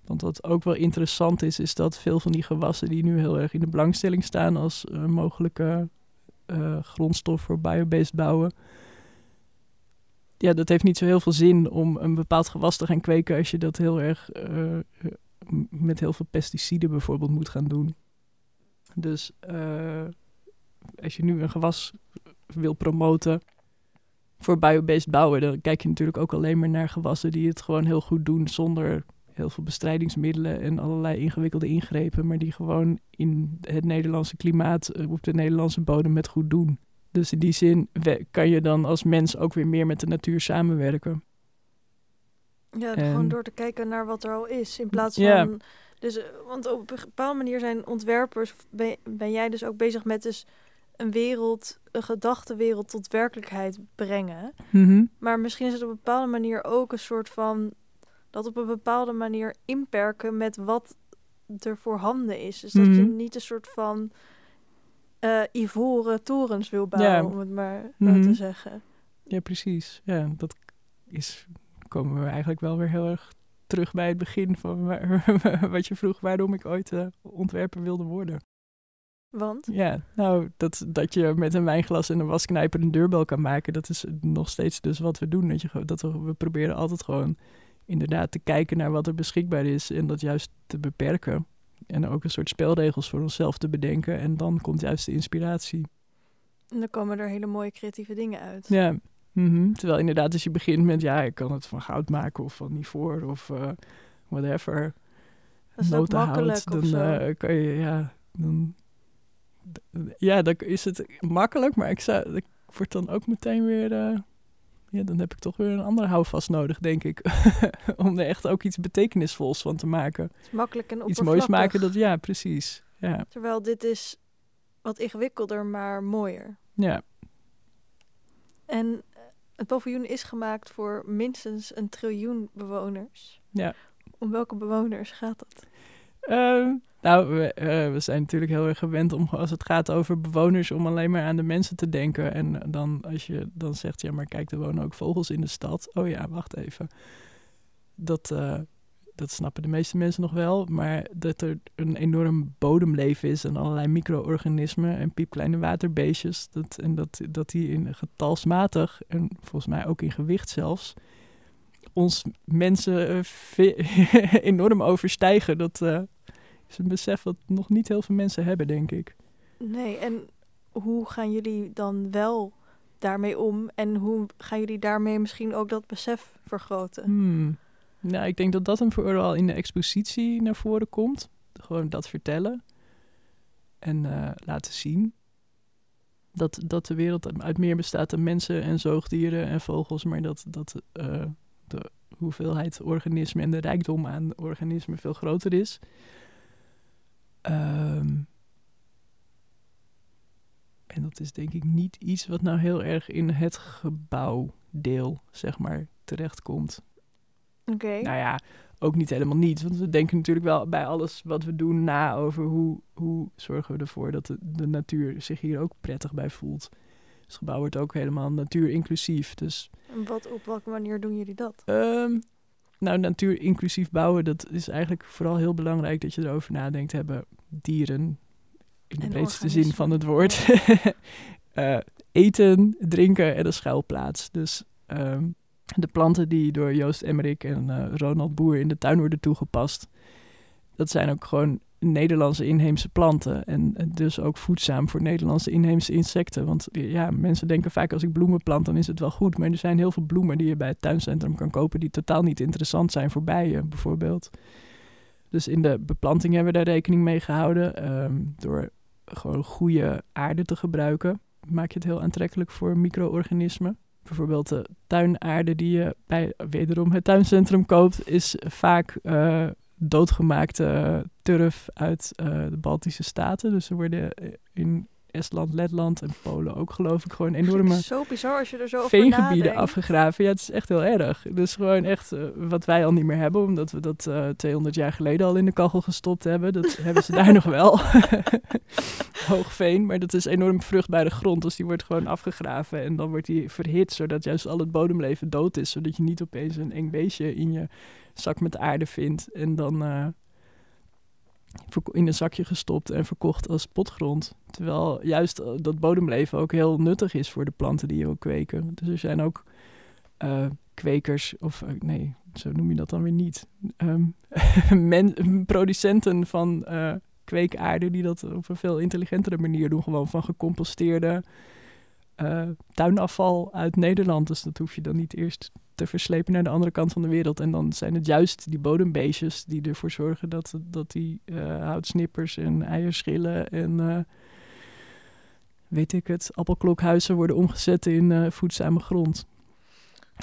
want wat ook wel interessant is, is dat veel van die gewassen die nu heel erg in de belangstelling staan als uh, mogelijke uh, grondstof voor biobased bouwen. Ja, dat heeft niet zo heel veel zin om een bepaald gewas te gaan kweken als je dat heel erg met heel veel pesticiden bijvoorbeeld moet gaan doen. Dus als je nu een gewas wil promoten voor biobased bouwen, dan kijk je natuurlijk ook alleen maar naar gewassen die het gewoon heel goed doen zonder heel veel bestrijdingsmiddelen en allerlei ingewikkelde ingrepen, maar die gewoon in het Nederlandse klimaat eh, op de Nederlandse bodem met goed doen. Dus in die zin kan je dan als mens ook weer meer met de natuur samenwerken. Ja, gewoon door te kijken naar wat er al is. In plaats van. Dus, eh, want op een bepaalde manier zijn ontwerpers. Ben, ben jij dus ook bezig met dus een wereld, een gedachtenwereld tot werkelijkheid brengen. Mhm. Maar misschien is het op een bepaalde manier ook een soort van dat op een bepaalde manier inperken met wat er voorhanden is. Dus dat je mhm. niet een soort van uh, ivoren torens wil bouwen, om het maar zo te zeggen. Ja, precies. Ja, dat is, komen we eigenlijk wel weer heel erg terug bij het begin van *laughs* wat je vroeg waarom ik ooit uh, ontwerper wilde worden. Want? Ja, nou, dat, dat je met een wijnglas en een wasknijper een deurbel kan maken, dat is nog steeds dus wat we doen. Dat, je, dat we, we proberen altijd gewoon inderdaad te kijken naar wat er beschikbaar is en dat juist te beperken. En ook een soort spelregels voor onszelf te bedenken. En dan komt juist de inspiratie. En dan komen er hele mooie creatieve dingen uit. Ja, mhm. terwijl inderdaad als je begint met... ja, ik kan het van goud maken of van ivoor of uh, whatever. Dat is ook makkelijk dan uh, kan je, ja... Dan, ja, dan is het makkelijk, maar ik, zou, ik word dan ook meteen weer... Uh, ja, dan heb ik toch weer een andere houvast nodig, denk ik. *laughs* Om er echt ook iets betekenisvols van te maken. makkelijk en Iets moois maken, dat, ja, precies. Ja. Terwijl dit is wat ingewikkelder, maar mooier. Ja. En eh, het paviljoen is gemaakt voor minstens een triljoen bewoners. Ja. Om welke bewoners gaat het? Ehm, nou, we, uh, we, zijn natuurlijk heel erg gewend om als het gaat over bewoners, om alleen maar aan de mensen te denken. En dan als je dan zegt, ja, maar kijk, er wonen ook vogels in de stad. Oh ja, wacht even. Dat, uh, dat snappen de meeste mensen nog wel. Maar dat er een enorm bodemleven is en allerlei micro-organismen en piepkleine waterbeestjes. Dat, en dat, dat die in getalsmatig en volgens mij ook in gewicht zelfs ons mensen uh, *laughs* enorm overstijgen. Dat uh, is een besef wat nog niet heel veel mensen hebben, denk ik. Nee, en hoe gaan jullie dan wel daarmee om? En hoe gaan jullie daarmee misschien ook dat besef vergroten? Hmm. Nou, ik denk dat dat hem vooral in de expositie naar voren komt. Gewoon dat vertellen en uh, laten zien. Dat, dat de wereld uit meer bestaat dan mensen en zoogdieren en vogels, maar dat, dat uh, de hoeveelheid organismen en de rijkdom aan organismen veel groter is. Um, en dat is denk ik niet iets wat nou heel erg in het gebouwdeel, zeg maar, terechtkomt. Oké. Nou ja, ook niet helemaal niet. Want we denken natuurlijk wel bij alles wat we doen na over hoe, hoe zorgen we ervoor dat de, de natuur zich hier ook prettig bij voelt. Het gebouw wordt ook helemaal natuurinclusief. Dus, wat, op welke manier doen jullie dat? Um, nou, natuurinclusief bouwen, dat is eigenlijk vooral heel belangrijk dat je erover nadenkt. Hebben dieren, in de breedste zin van het woord, uh, *laughs* eten, drinken en een schuilplaats. Dus um, de planten die door Joost Emmerik en uh, Ronald Boer in de tuin worden toegepast, dat zijn ook gewoon Nederlandse inheemse planten. En dus ook voedzaam voor Nederlandse inheemse insecten. Want ja, mensen denken vaak als ik bloemen plant, dan is het wel goed. Maar er zijn heel veel bloemen die je bij het tuincentrum kan kopen die totaal niet interessant zijn voor bijen, bijvoorbeeld. Dus in de beplanting hebben we daar rekening mee gehouden. Um, door gewoon goede aarde te gebruiken, maak je het heel aantrekkelijk voor micro-organismen. Bijvoorbeeld de tuinaarde die je bij wederom het tuincentrum koopt, is vaak uh, doodgemaakte turf uit uh, de Baltische Staten. Dus er worden eh, in Estland, Letland en Polen ook geloof ik gewoon enorme Zo bizar als je er zo veengebieden afgegraven. Ja, het is echt heel erg. Dus gewoon echt eh, wat wij al niet meer hebben, omdat we dat eh 200 jaar geleden al in de kachel gestopt hebben. Dat *laughs* hebben ze daar nog wel. *laughs* Hoogveen, maar dat is enorm vruchtbare grond. Dus die wordt gewoon afgegraven en dan wordt die verhit, zodat juist al het bodemleven dood is. Zodat je niet opeens een eng beestje in je zak met aarde vindt en dan eh, in een zakje gestopt en verkocht als potgrond. Terwijl juist eh, dat bodemleven ook heel nuttig is voor de planten die je wil kweken. Dus er zijn ook eh, kwekers, of eh, nee, zo noem je dat dan weer niet. Ehm, *laughs* producenten van kweekaarde die dat op een veel intelligentere manier doen. Gewoon van gecomposteerde eh, tuinafval uit Nederland. Dus dat hoef je dan niet eerst te verslepen naar de andere kant van de wereld. En dan zijn het juist die bodembeestjes die ervoor zorgen dat, dat die eh, houtsnippers en eierschillen en eh, weet ik het, appelklokhuizen worden omgezet in voedzame grond.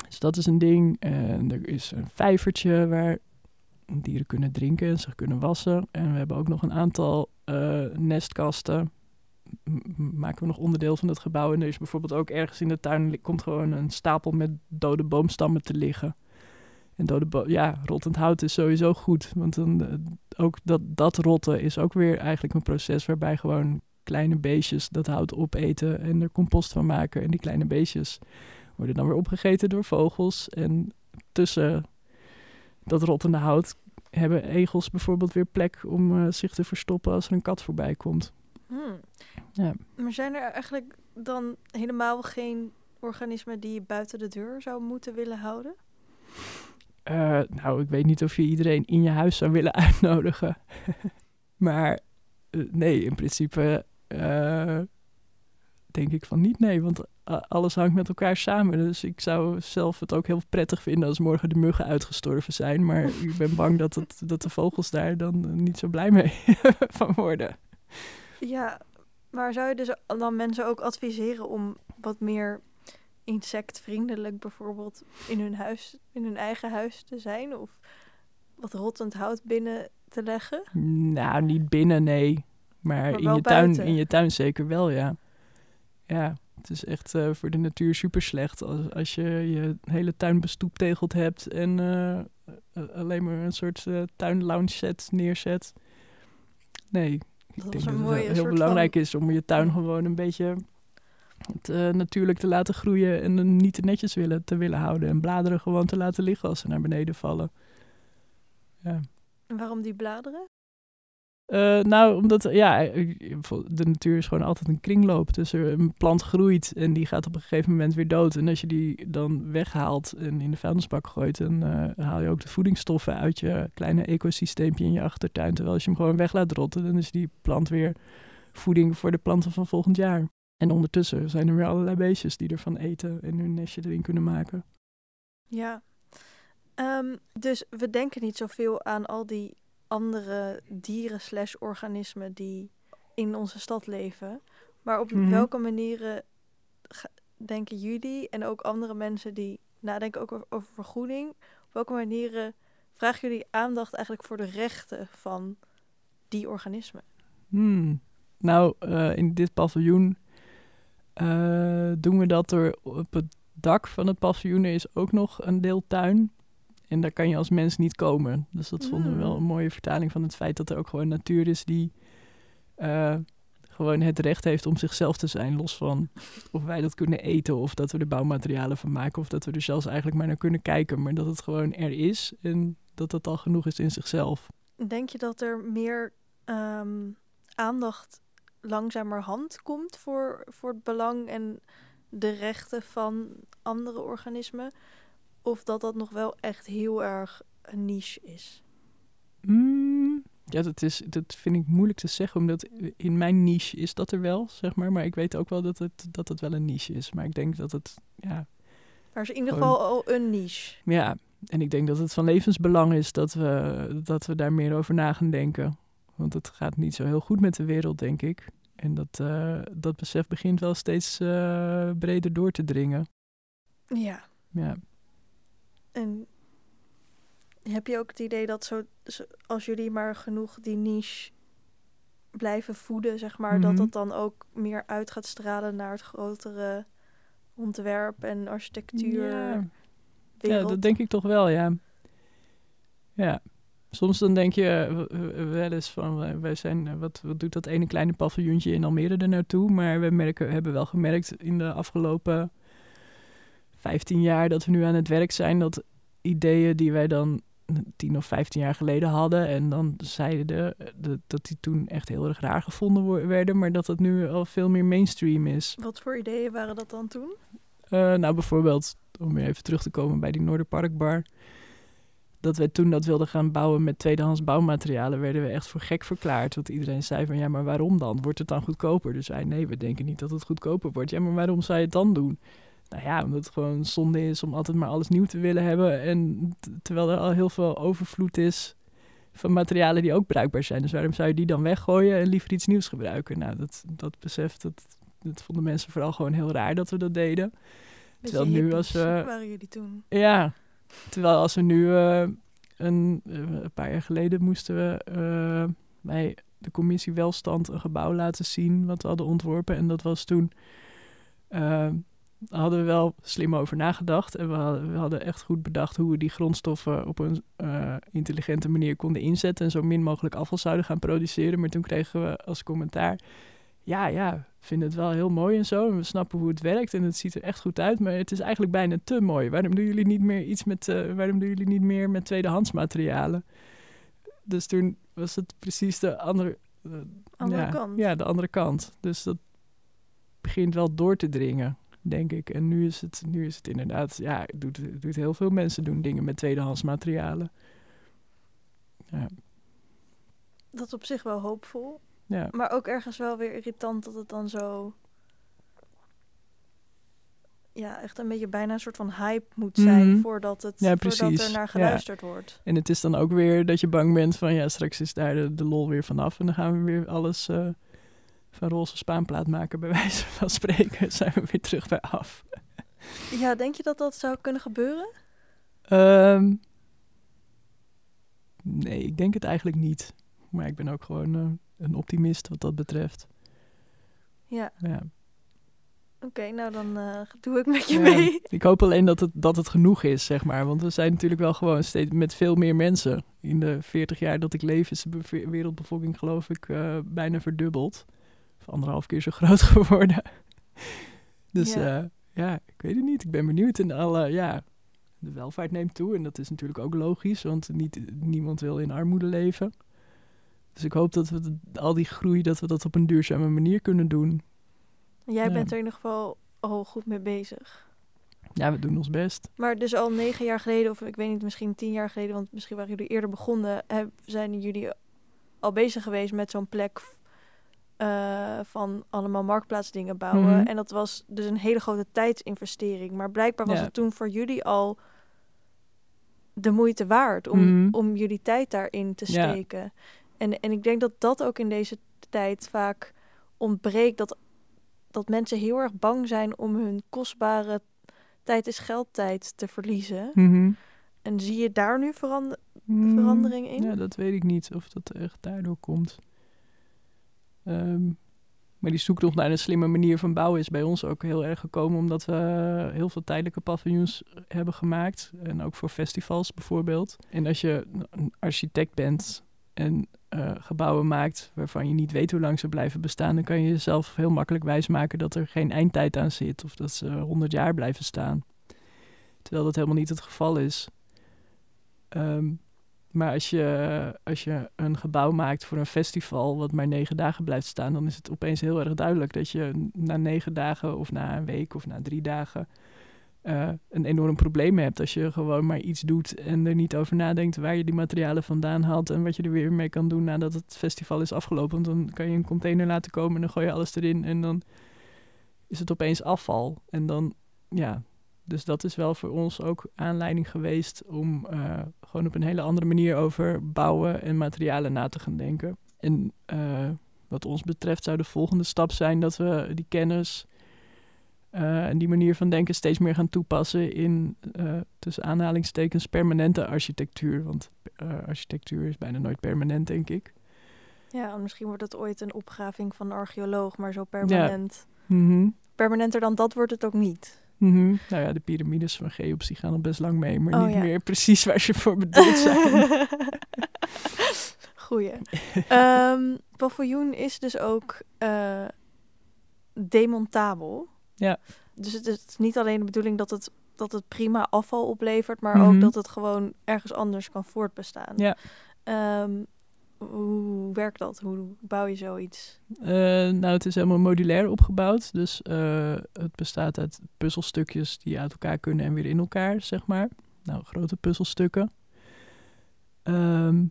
Dus dat is een ding. En er is een vijvertje waar dieren kunnen drinken en zich kunnen wassen. En we hebben ook nog een aantal nestkasten. Maken we nog onderdeel van het gebouw. En er is bijvoorbeeld ook ergens in de tuin komt gewoon een stapel met dode boomstammen te liggen. En dode ja, rottend hout is sowieso goed. Want dan, eh, ook dat, dat rotten is ook weer eigenlijk een proces waarbij gewoon kleine beestjes dat hout opeten en er compost van maken. En die kleine beestjes worden dan weer opgegeten door vogels. En tussen dat rottende hout hebben egels bijvoorbeeld weer plek om eh, zich te verstoppen als er een kat voorbij komt. Hmm. Ja. Maar zijn er eigenlijk dan helemaal geen organismen die je buiten de deur zou moeten willen houden? Eh, nou, ik weet niet of je iedereen in je huis zou willen *laughs* uitnodigen. maar eh, nee, in principe eh, denk ik van niet nee, want alles hangt met elkaar samen. Dus ik zou zelf het ook heel prettig vinden als morgen de muggen uitgestorven zijn. Maar ik ben bang dat, het, dat de vogels daar dan niet zo blij mee *laughs* van worden. Ja, maar zou je dus dan mensen ook adviseren om wat meer insectvriendelijk bijvoorbeeld in hun huis, in hun eigen huis te zijn? Of wat rottend hout binnen te leggen? Nou, niet binnen, nee. Maar, Maar in, je tuin, in je tuin zeker wel, ja. Ja, het is echt eh, voor de natuur super slecht als, als je je hele tuin bestoeptegeld hebt en eh, alleen maar een soort eh tuinlounge set neerzet. Nee, Dat was denk dat het heel, belangrijk is om je tuin gewoon een beetje eh, natuurlijk te laten groeien en niet te netjes willen, te willen houden. En bladeren gewoon te laten liggen als ze naar beneden vallen. Ja. En waarom die bladeren? Eh, nou, omdat ja, de natuur is gewoon altijd een kringloop. Dus er, een plant groeit en die gaat op een gegeven moment weer dood. En als je die dan weghaalt en in de vuilnisbak gooit, dan eh, haal je ook de voedingsstoffen uit je kleine ecosysteempje in je achtertuin. Terwijl als je hem gewoon weg laat rotten, dan is die plant weer voeding voor de planten van volgend jaar. En ondertussen zijn er weer allerlei beestjes die ervan eten en hun nestje erin kunnen maken. Ja. Ehm, dus we denken niet zoveel aan al die andere dieren slash organismen die in onze stad leven. Maar op Mhm. welke manieren denken jullie en ook andere mensen die nadenken ook over, over vergoeding, op welke manieren vragen jullie aandacht eigenlijk voor de rechten van die organismen? Hmm. Nou, eh, in dit paviljoen eh, doen we dat door op het dak van het paviljoen er is ook nog een deel tuin. En daar kan je als mens niet komen. Dus dat vonden we wel Hmm. een mooie vertaling van het feit dat er ook gewoon natuur is die eh, gewoon het recht heeft om zichzelf te zijn. Los van of wij dat kunnen eten of dat we er bouwmaterialen van maken of dat we er zelfs eigenlijk maar naar kunnen kijken. Maar dat het gewoon er is en dat dat al genoeg is in zichzelf. Denk je dat er meer ehm, aandacht langzamerhand komt voor, voor het belang en de rechten van andere organismen? Of dat dat nog wel echt heel erg een niche is? Mm, ja, dat, is, dat vind ik moeilijk te zeggen, omdat in mijn niche is dat er wel, zeg maar. Maar ik weet ook wel dat het, dat het wel een niche is. Maar ik denk dat het, ja, Maar is in ieder geval al een niche. ja. En ik denk dat het van levensbelang is dat we, dat we daar meer over na gaan denken. Want het gaat niet zo heel goed met de wereld, denk ik. En dat, eh, dat besef begint wel steeds eh, breder door te dringen. Ja. Ja. En heb je ook het idee dat zo, als jullie maar genoeg die niche blijven voeden, zeg maar. Dat Mhm. dat dan ook meer uit gaat stralen naar het grotere ontwerp en architectuur. Ja. Dat denk ik toch wel, ja. Ja. Soms dan denk je eh, wel eens van, eh, wij zijn, eh, wat, wat doet dat ene kleine paviljoentje in Almere er naartoe? Maar we merken, hebben wel gemerkt in de afgelopen 15 jaar dat we nu aan het werk zijn, dat ideeën die wij dan 10 of 15 jaar geleden hadden en dan zeiden de, de- dat die toen echt heel erg raar gevonden werden, maar dat het nu al veel meer mainstream is. Wat voor ideeën waren dat dan toen? Eh, nou, bijvoorbeeld, om weer even terug te komen bij die Noorderparkbar. Dat wij toen dat wilden gaan bouwen met tweedehands bouwmaterialen, werden we echt voor gek verklaard. Want iedereen zei van, ja, maar waarom dan? Wordt het dan goedkoper? Dus wij, nee, we denken niet dat het goedkoper wordt. Ja, maar waarom zou je het dan doen? Nou ja, omdat het gewoon zonde is om altijd maar alles nieuw te willen hebben. En terwijl er al heel veel overvloed is van materialen die ook bruikbaar zijn. Dus waarom zou je die dan weggooien en liever iets nieuws gebruiken? Nou, dat, dat besef, dat, dat vonden mensen vooral gewoon heel raar dat we dat deden. Beetje Terwijl nu als we- waren jullie toen? Ja, terwijl als we nu eh, een, eh, een paar jaar geleden moesten we eh, bij de commissie Welstand een gebouw laten zien wat we hadden ontworpen. En dat was toen, hadden we wel slim over nagedacht. En we hadden, we hadden echt goed bedacht hoe we die grondstoffen op een eh, intelligente manier konden inzetten. En zo min mogelijk afval zouden gaan produceren. Maar toen kregen we als commentaar, ja, ja, we vinden het wel heel mooi en zo. En we snappen hoe het werkt en het ziet er echt goed uit. Maar het is eigenlijk bijna te mooi. Waarom doen jullie niet meer iets met, eh, waarom doen jullie niet meer met tweedehands materialen? Dus toen was het precies de andere, eh, Andere ja, kant. Ja, de andere kant. Dus dat begint wel door te dringen, denk ik. En nu is het, nu is het inderdaad, ja, het doet, het doet heel veel mensen doen dingen met tweedehands materialen. Ja, Dat is op zich wel hoopvol. ja. Maar ook ergens wel weer irritant dat het dan zo... Ja, echt een beetje bijna een soort van hype moet zijn Mhm. voordat, het, Ja, voordat er naar Ja. geluisterd wordt. En het is dan ook weer dat je bang bent van, ja, straks is daar de, de lol weer vanaf. En dan gaan we weer alles eh, van roze spaanplaat maken, bij wijze *laughs* van spreken. zijn we weer terug bij af. Ja, denk je dat dat zou kunnen gebeuren? Ehm, nee, ik denk het eigenlijk niet. Maar ik ben ook gewoon eh, een optimist wat dat betreft. Ja, Ja. oké, nou dan eh, doe ik met je Ja, mee. Ik hoop alleen dat het, dat het genoeg is, zeg maar. Want we zijn natuurlijk wel gewoon steeds met veel meer mensen. In de 40 jaar dat ik leef is de bev- wereldbevolking geloof ik eh, bijna verdubbeld. Of anderhalf keer zo groot *laughs* geworden. Dus Ja. ja. ja, ik weet het niet. Ik ben benieuwd. En alle, ja, de welvaart neemt toe. En dat is natuurlijk ook logisch, want niet, niemand wil in armoede leven. Dus ik hoop dat we al die groei, dat we dat op een duurzame manier kunnen doen. Jij Ja. bent er in ieder geval al goed mee bezig. Ja, we doen ons best. Maar dus al negen jaar geleden, of ik weet niet, misschien tien jaar geleden, want misschien waren jullie eerder begonnen, zijn jullie al bezig geweest met zo'n plek eh, van allemaal marktplaatsdingen bouwen. Mhm. En dat was dus een hele grote tijdsinvestering. Maar blijkbaar was Ja. het toen voor jullie al de moeite waard om, Mhm. om jullie tijd daarin te Ja. steken. En, en ik denk dat dat ook in deze tijd vaak ontbreekt. Dat, dat mensen heel erg bang zijn om hun kostbare tijd is geldtijd te verliezen. Mhm. En zie je daar nu verander verandering in? Ja, dat weet ik niet of dat echt daardoor komt. Ehm, maar die zoektocht naar een slimme manier van bouwen is bij ons ook heel erg gekomen omdat we heel veel tijdelijke paviljoens hebben gemaakt. En ook voor festivals bijvoorbeeld. En als je een architect bent en eh, gebouwen maakt waarvan je niet weet hoe lang ze blijven bestaan, dan kan je jezelf heel makkelijk wijsmaken dat er geen eindtijd aan zit of dat ze 100 jaar blijven staan. Terwijl dat helemaal niet het geval is. Ehm, maar als je, als je een gebouw maakt voor een festival wat maar negen dagen blijft staan, dan is het opeens heel erg duidelijk dat je na negen dagen of na een week of na drie dagen eh, een enorm probleem hebt. Als je gewoon maar iets doet en er niet over nadenkt waar je die materialen vandaan haalt en wat je er weer mee kan doen nadat het festival is afgelopen. Want dan kan je een container laten komen en dan gooi je alles erin en dan is het opeens afval. En dan, ja, dus dat is wel voor ons ook aanleiding geweest om eh, gewoon op een hele andere manier over bouwen en materialen na te gaan denken. En eh, wat ons betreft zou de volgende stap zijn dat we die kennis eh, en die manier van denken steeds meer gaan toepassen in tussen aanhalingstekens permanente architectuur. Want architectuur is bijna nooit permanent, denk ik. Ja, misschien wordt het ooit een opgraving van een archeoloog, maar zo permanent. Mhm. Permanenter dan dat wordt het ook niet. Mhm. Nou ja, de piramides van Cheops die gaan al best lang mee, maar Oh, niet ja. meer precies waar ze voor bedoeld zijn. *laughs* Goeie. Ehm paviljoen is dus ook eh, demontabel. Ja. Dus het is niet alleen de bedoeling dat het, dat het prima afval oplevert, maar ook Mhm. dat het gewoon ergens anders kan voortbestaan. Ja. Ehm, hoe werkt dat? Hoe bouw je zoiets? Eh, nou, het is helemaal modulair opgebouwd. Dus eh, het bestaat uit puzzelstukjes die uit elkaar kunnen en weer in elkaar, zeg maar. Nou, grote puzzelstukken. Ehm,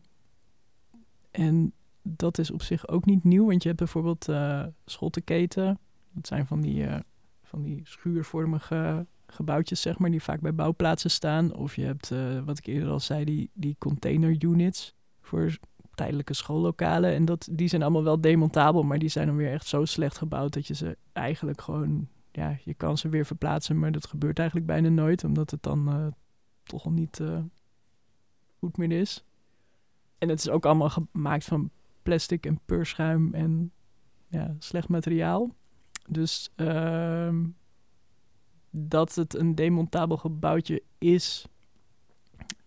en dat is op zich ook niet nieuw, want je hebt bijvoorbeeld eh schottenketen. Dat zijn van die, van die schuurvormige gebouwtjes, zeg maar, die vaak bij bouwplaatsen staan. Of je hebt, wat ik eerder al zei, die, die container units voor tijdelijke schoollokalen. En dat, die zijn allemaal wel demontabel, maar die zijn dan weer echt zo slecht gebouwd dat je ze eigenlijk gewoon, ja, je kan ze weer verplaatsen, maar dat gebeurt eigenlijk bijna nooit, omdat het dan eh, toch al niet eh, goed meer is. En het is ook allemaal gemaakt van plastic en peurschuim en ja, slecht materiaal. Dus ehm, dat het een demontabel gebouwtje is,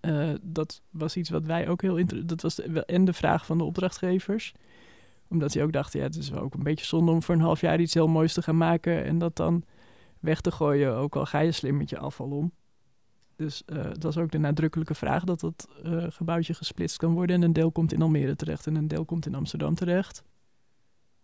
eh, dat was iets wat wij ook heel. Dat was en de vraag van de opdrachtgevers. Omdat die ook dachten, ja, het is wel ook een beetje zonde om voor een half jaar iets heel moois te gaan maken. En dat dan weg te gooien, ook al ga je slim met je afval om. Dus eh dat was ook de nadrukkelijke vraag dat dat eh, gebouwtje gesplitst kan worden. En een deel komt in Almere terecht en een deel komt in Amsterdam terecht.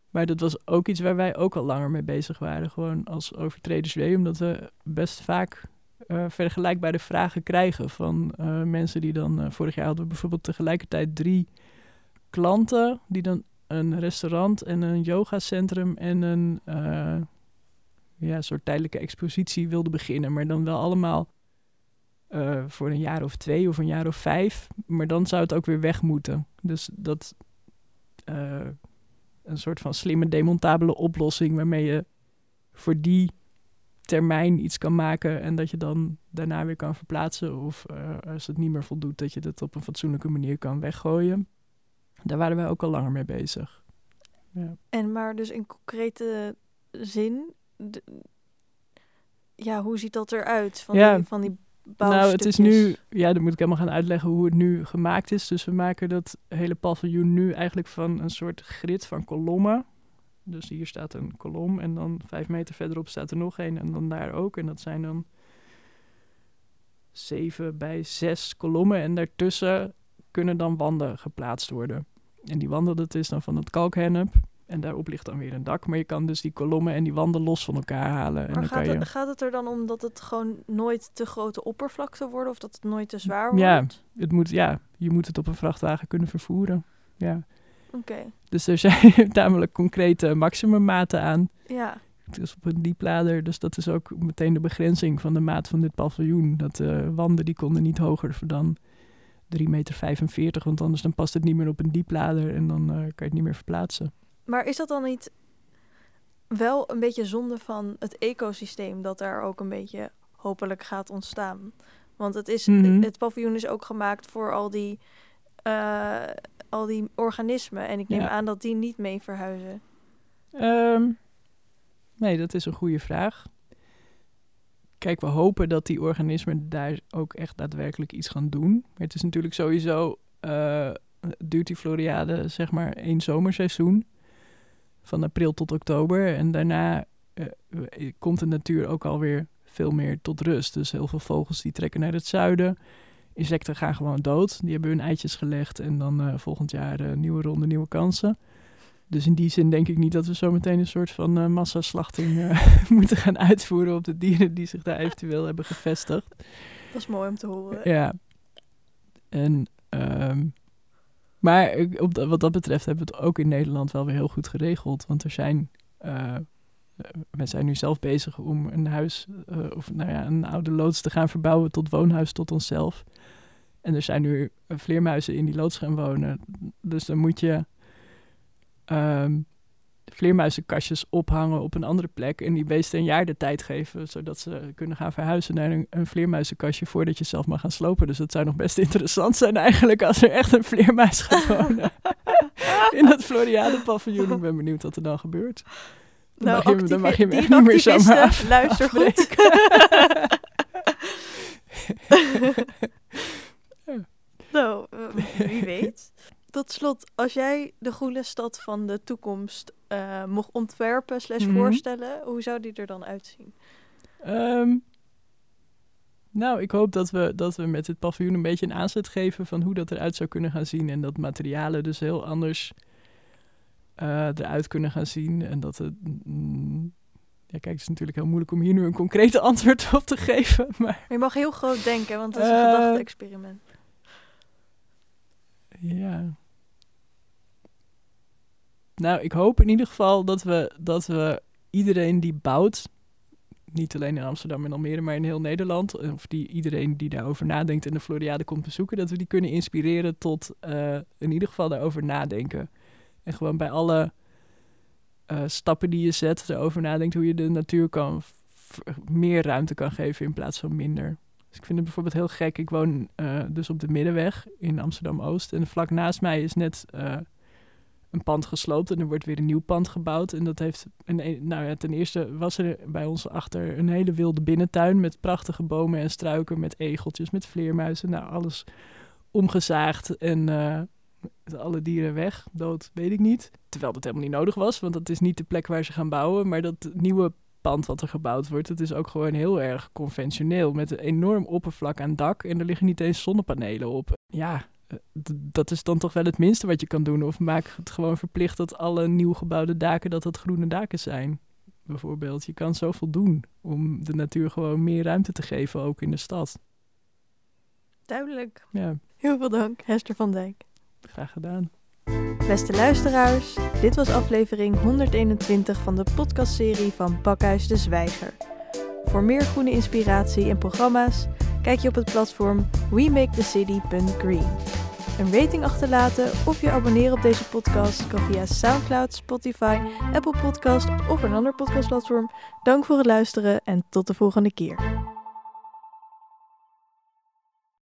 Maar dat was ook iets waar wij ook al langer mee bezig waren. Gewoon als overtrederswee, omdat we best vaak eh, vergelijkbare vragen krijgen van eh, mensen die dan... eh, vorig jaar hadden we bijvoorbeeld tegelijkertijd drie klanten... die dan een restaurant en een yogacentrum en een ja, soort tijdelijke expositie wilden beginnen. Maar dan wel allemaal voor een jaar of twee of een jaar of vijf. Maar dan zou het ook weer weg moeten. Dus dat een soort van slimme demontabele oplossing waarmee je voor die termijn iets kan maken en dat je dan daarna weer kan verplaatsen. Of eh, als het niet meer voldoet, dat je het op een fatsoenlijke manier kan weggooien. Daar waren wij ook al langer mee bezig. Ja. En maar dus in concrete zin, ja, hoe ziet dat eruit van Ja. die, van die Nou, het is nu, ja, dan moet ik helemaal gaan uitleggen hoe het nu gemaakt is. Dus we maken dat hele paviljoen nu eigenlijk van een soort grid van kolommen. Dus hier staat een kolom en dan vijf meter verderop staat er nog een en dan daar ook. En dat zijn dan zeven bij zes kolommen en daartussen kunnen dan wanden geplaatst worden. En die wanden, dat is dan van het kalkhennep. En daarop ligt dan weer een dak. Maar je kan dus die kolommen en die wanden los van elkaar halen. En Maar dan gaat kan je... het, gaat het er dan om dat het gewoon nooit te grote oppervlakte wordt of dat het nooit te zwaar wordt? Ja. Het moet, ja, je moet het op een vrachtwagen kunnen vervoeren. Ja. Oké, Dus er zijn *laughs* tamelijk concrete maximummaten aan. ja. Dus op een dieplader. Dus dat is ook meteen de begrenzing van de maat van dit paviljoen. Dat de wanden die konden niet hoger dan 3,45 meter. Want anders dan past het niet meer op een dieplader. En dan eh, kan je het niet meer verplaatsen. Maar is dat dan niet wel een beetje zonde van het ecosysteem dat daar ook een beetje hopelijk gaat ontstaan? Want het, is, Mhm. het paviljoen is ook gemaakt voor al die, eh, al die organismen. En ik neem Ja. aan dat die niet mee verhuizen. Ehm, nee, dat is een goede vraag. Kijk, we hopen dat die organismen daar ook echt daadwerkelijk iets gaan doen. Maar het is natuurlijk sowieso, eh, duurt die Floriade zeg maar één zomerseizoen. Van april tot oktober. En daarna eh, komt de natuur ook alweer veel meer tot rust. Dus heel veel vogels die trekken naar het zuiden. Insecten gaan gewoon dood. Die hebben hun eitjes gelegd. En dan eh, volgend jaar eh, nieuwe ronde, nieuwe kansen. Dus in die zin denk ik niet dat we zometeen een soort van eh, massaslachting *laughs* moeten gaan uitvoeren op de dieren die zich daar eventueel hebben gevestigd. Dat is mooi om te horen. Ja. En, ehm, maar op dat- wat dat betreft hebben we het ook in Nederland wel weer heel goed geregeld. Want er zijn, eh, we zijn nu zelf bezig om een huis, eh, of nou ja, een oude loods te gaan verbouwen tot woonhuis tot onszelf. En er zijn nu eh, vleermuizen in die loods gaan wonen. Dus dan moet je ehm, vleermuizenkastjes ophangen op een andere plek. En die beesten een jaar de tijd geven, zodat ze kunnen gaan verhuizen naar een, een vleermuizenkastje voordat je zelf mag gaan slopen. Dus dat zou nog best *laughs* interessant zijn eigenlijk als er echt een vleermuis gaat wonen. *laughs* in dat Floriade paviljoen. Ik ben benieuwd wat er dan gebeurt. Dan Nou, mag je, dan mag je me echt *laughs* niet meer af- luister goed. nou, eh, wie weet. Tot slot, als jij de groene stad van de toekomst eh, mocht ontwerpen slash Mhm. voorstellen, hoe zou die er dan uitzien? Ehm, nou, ik hoop dat we, dat we met dit paviljoen een beetje een aanzet geven van hoe dat eruit zou kunnen gaan zien. En dat materialen dus heel anders eh, eruit kunnen gaan zien. En dat het. mm, ja, kijk, het is natuurlijk heel moeilijk om hier nu een concrete *laughs* antwoord op te geven. Maar je mag heel groot denken, want het is een Eh, gedachte-experiment. ja. Nou, ik hoop in ieder geval dat we, dat we iedereen die bouwt, niet alleen in Amsterdam en Almere, maar in heel Nederland, of die, iedereen die daarover nadenkt en de Floriade komt bezoeken, dat we die kunnen inspireren tot eh, in ieder geval daarover nadenken. En gewoon bij alle eh, stappen die je zet, erover nadenkt hoe je de natuur kan meer ruimte kan geven in plaats van minder. Dus ik vind het bijvoorbeeld heel gek. Ik woon eh, dus op de Middenweg in Amsterdam-Oost. En vlak naast mij is net eh, een pand gesloopt en er wordt weer een nieuw pand gebouwd. En dat heeft, een, een- nou ja, ten eerste was er bij ons achter een hele wilde binnentuin met prachtige bomen en struiken, met egeltjes, met vleermuizen. Nou, alles omgezaagd en *laughs* alle dieren weg, dood, weet ik niet. Terwijl dat helemaal niet nodig was, want dat is niet de plek waar ze gaan bouwen. Maar dat nieuwe pand wat er gebouwd wordt, dat is ook gewoon heel erg conventioneel. Met een enorm oppervlak aan dak en er liggen niet eens zonnepanelen op. Ja, eh, dat is dan toch wel het minste wat je kan doen. Of maak het gewoon verplicht dat alle nieuw gebouwde daken, dat dat groene daken zijn. Bijvoorbeeld, je kan zoveel doen om de natuur gewoon meer ruimte te geven, ook in de stad. Duidelijk. Ja, Heel veel dank, Hester van Dijk. Graag gedaan. Beste luisteraars, dit was aflevering 121 van de podcastserie van Pakhuis de Zwijger. Voor meer groene inspiratie en programma's kijk je op het platform wemakethecity.green. Een rating achterlaten of je abonneren op deze podcast kan via SoundCloud, Spotify, Apple Podcast of een ander podcastplatform. Dank voor het luisteren en tot de volgende keer.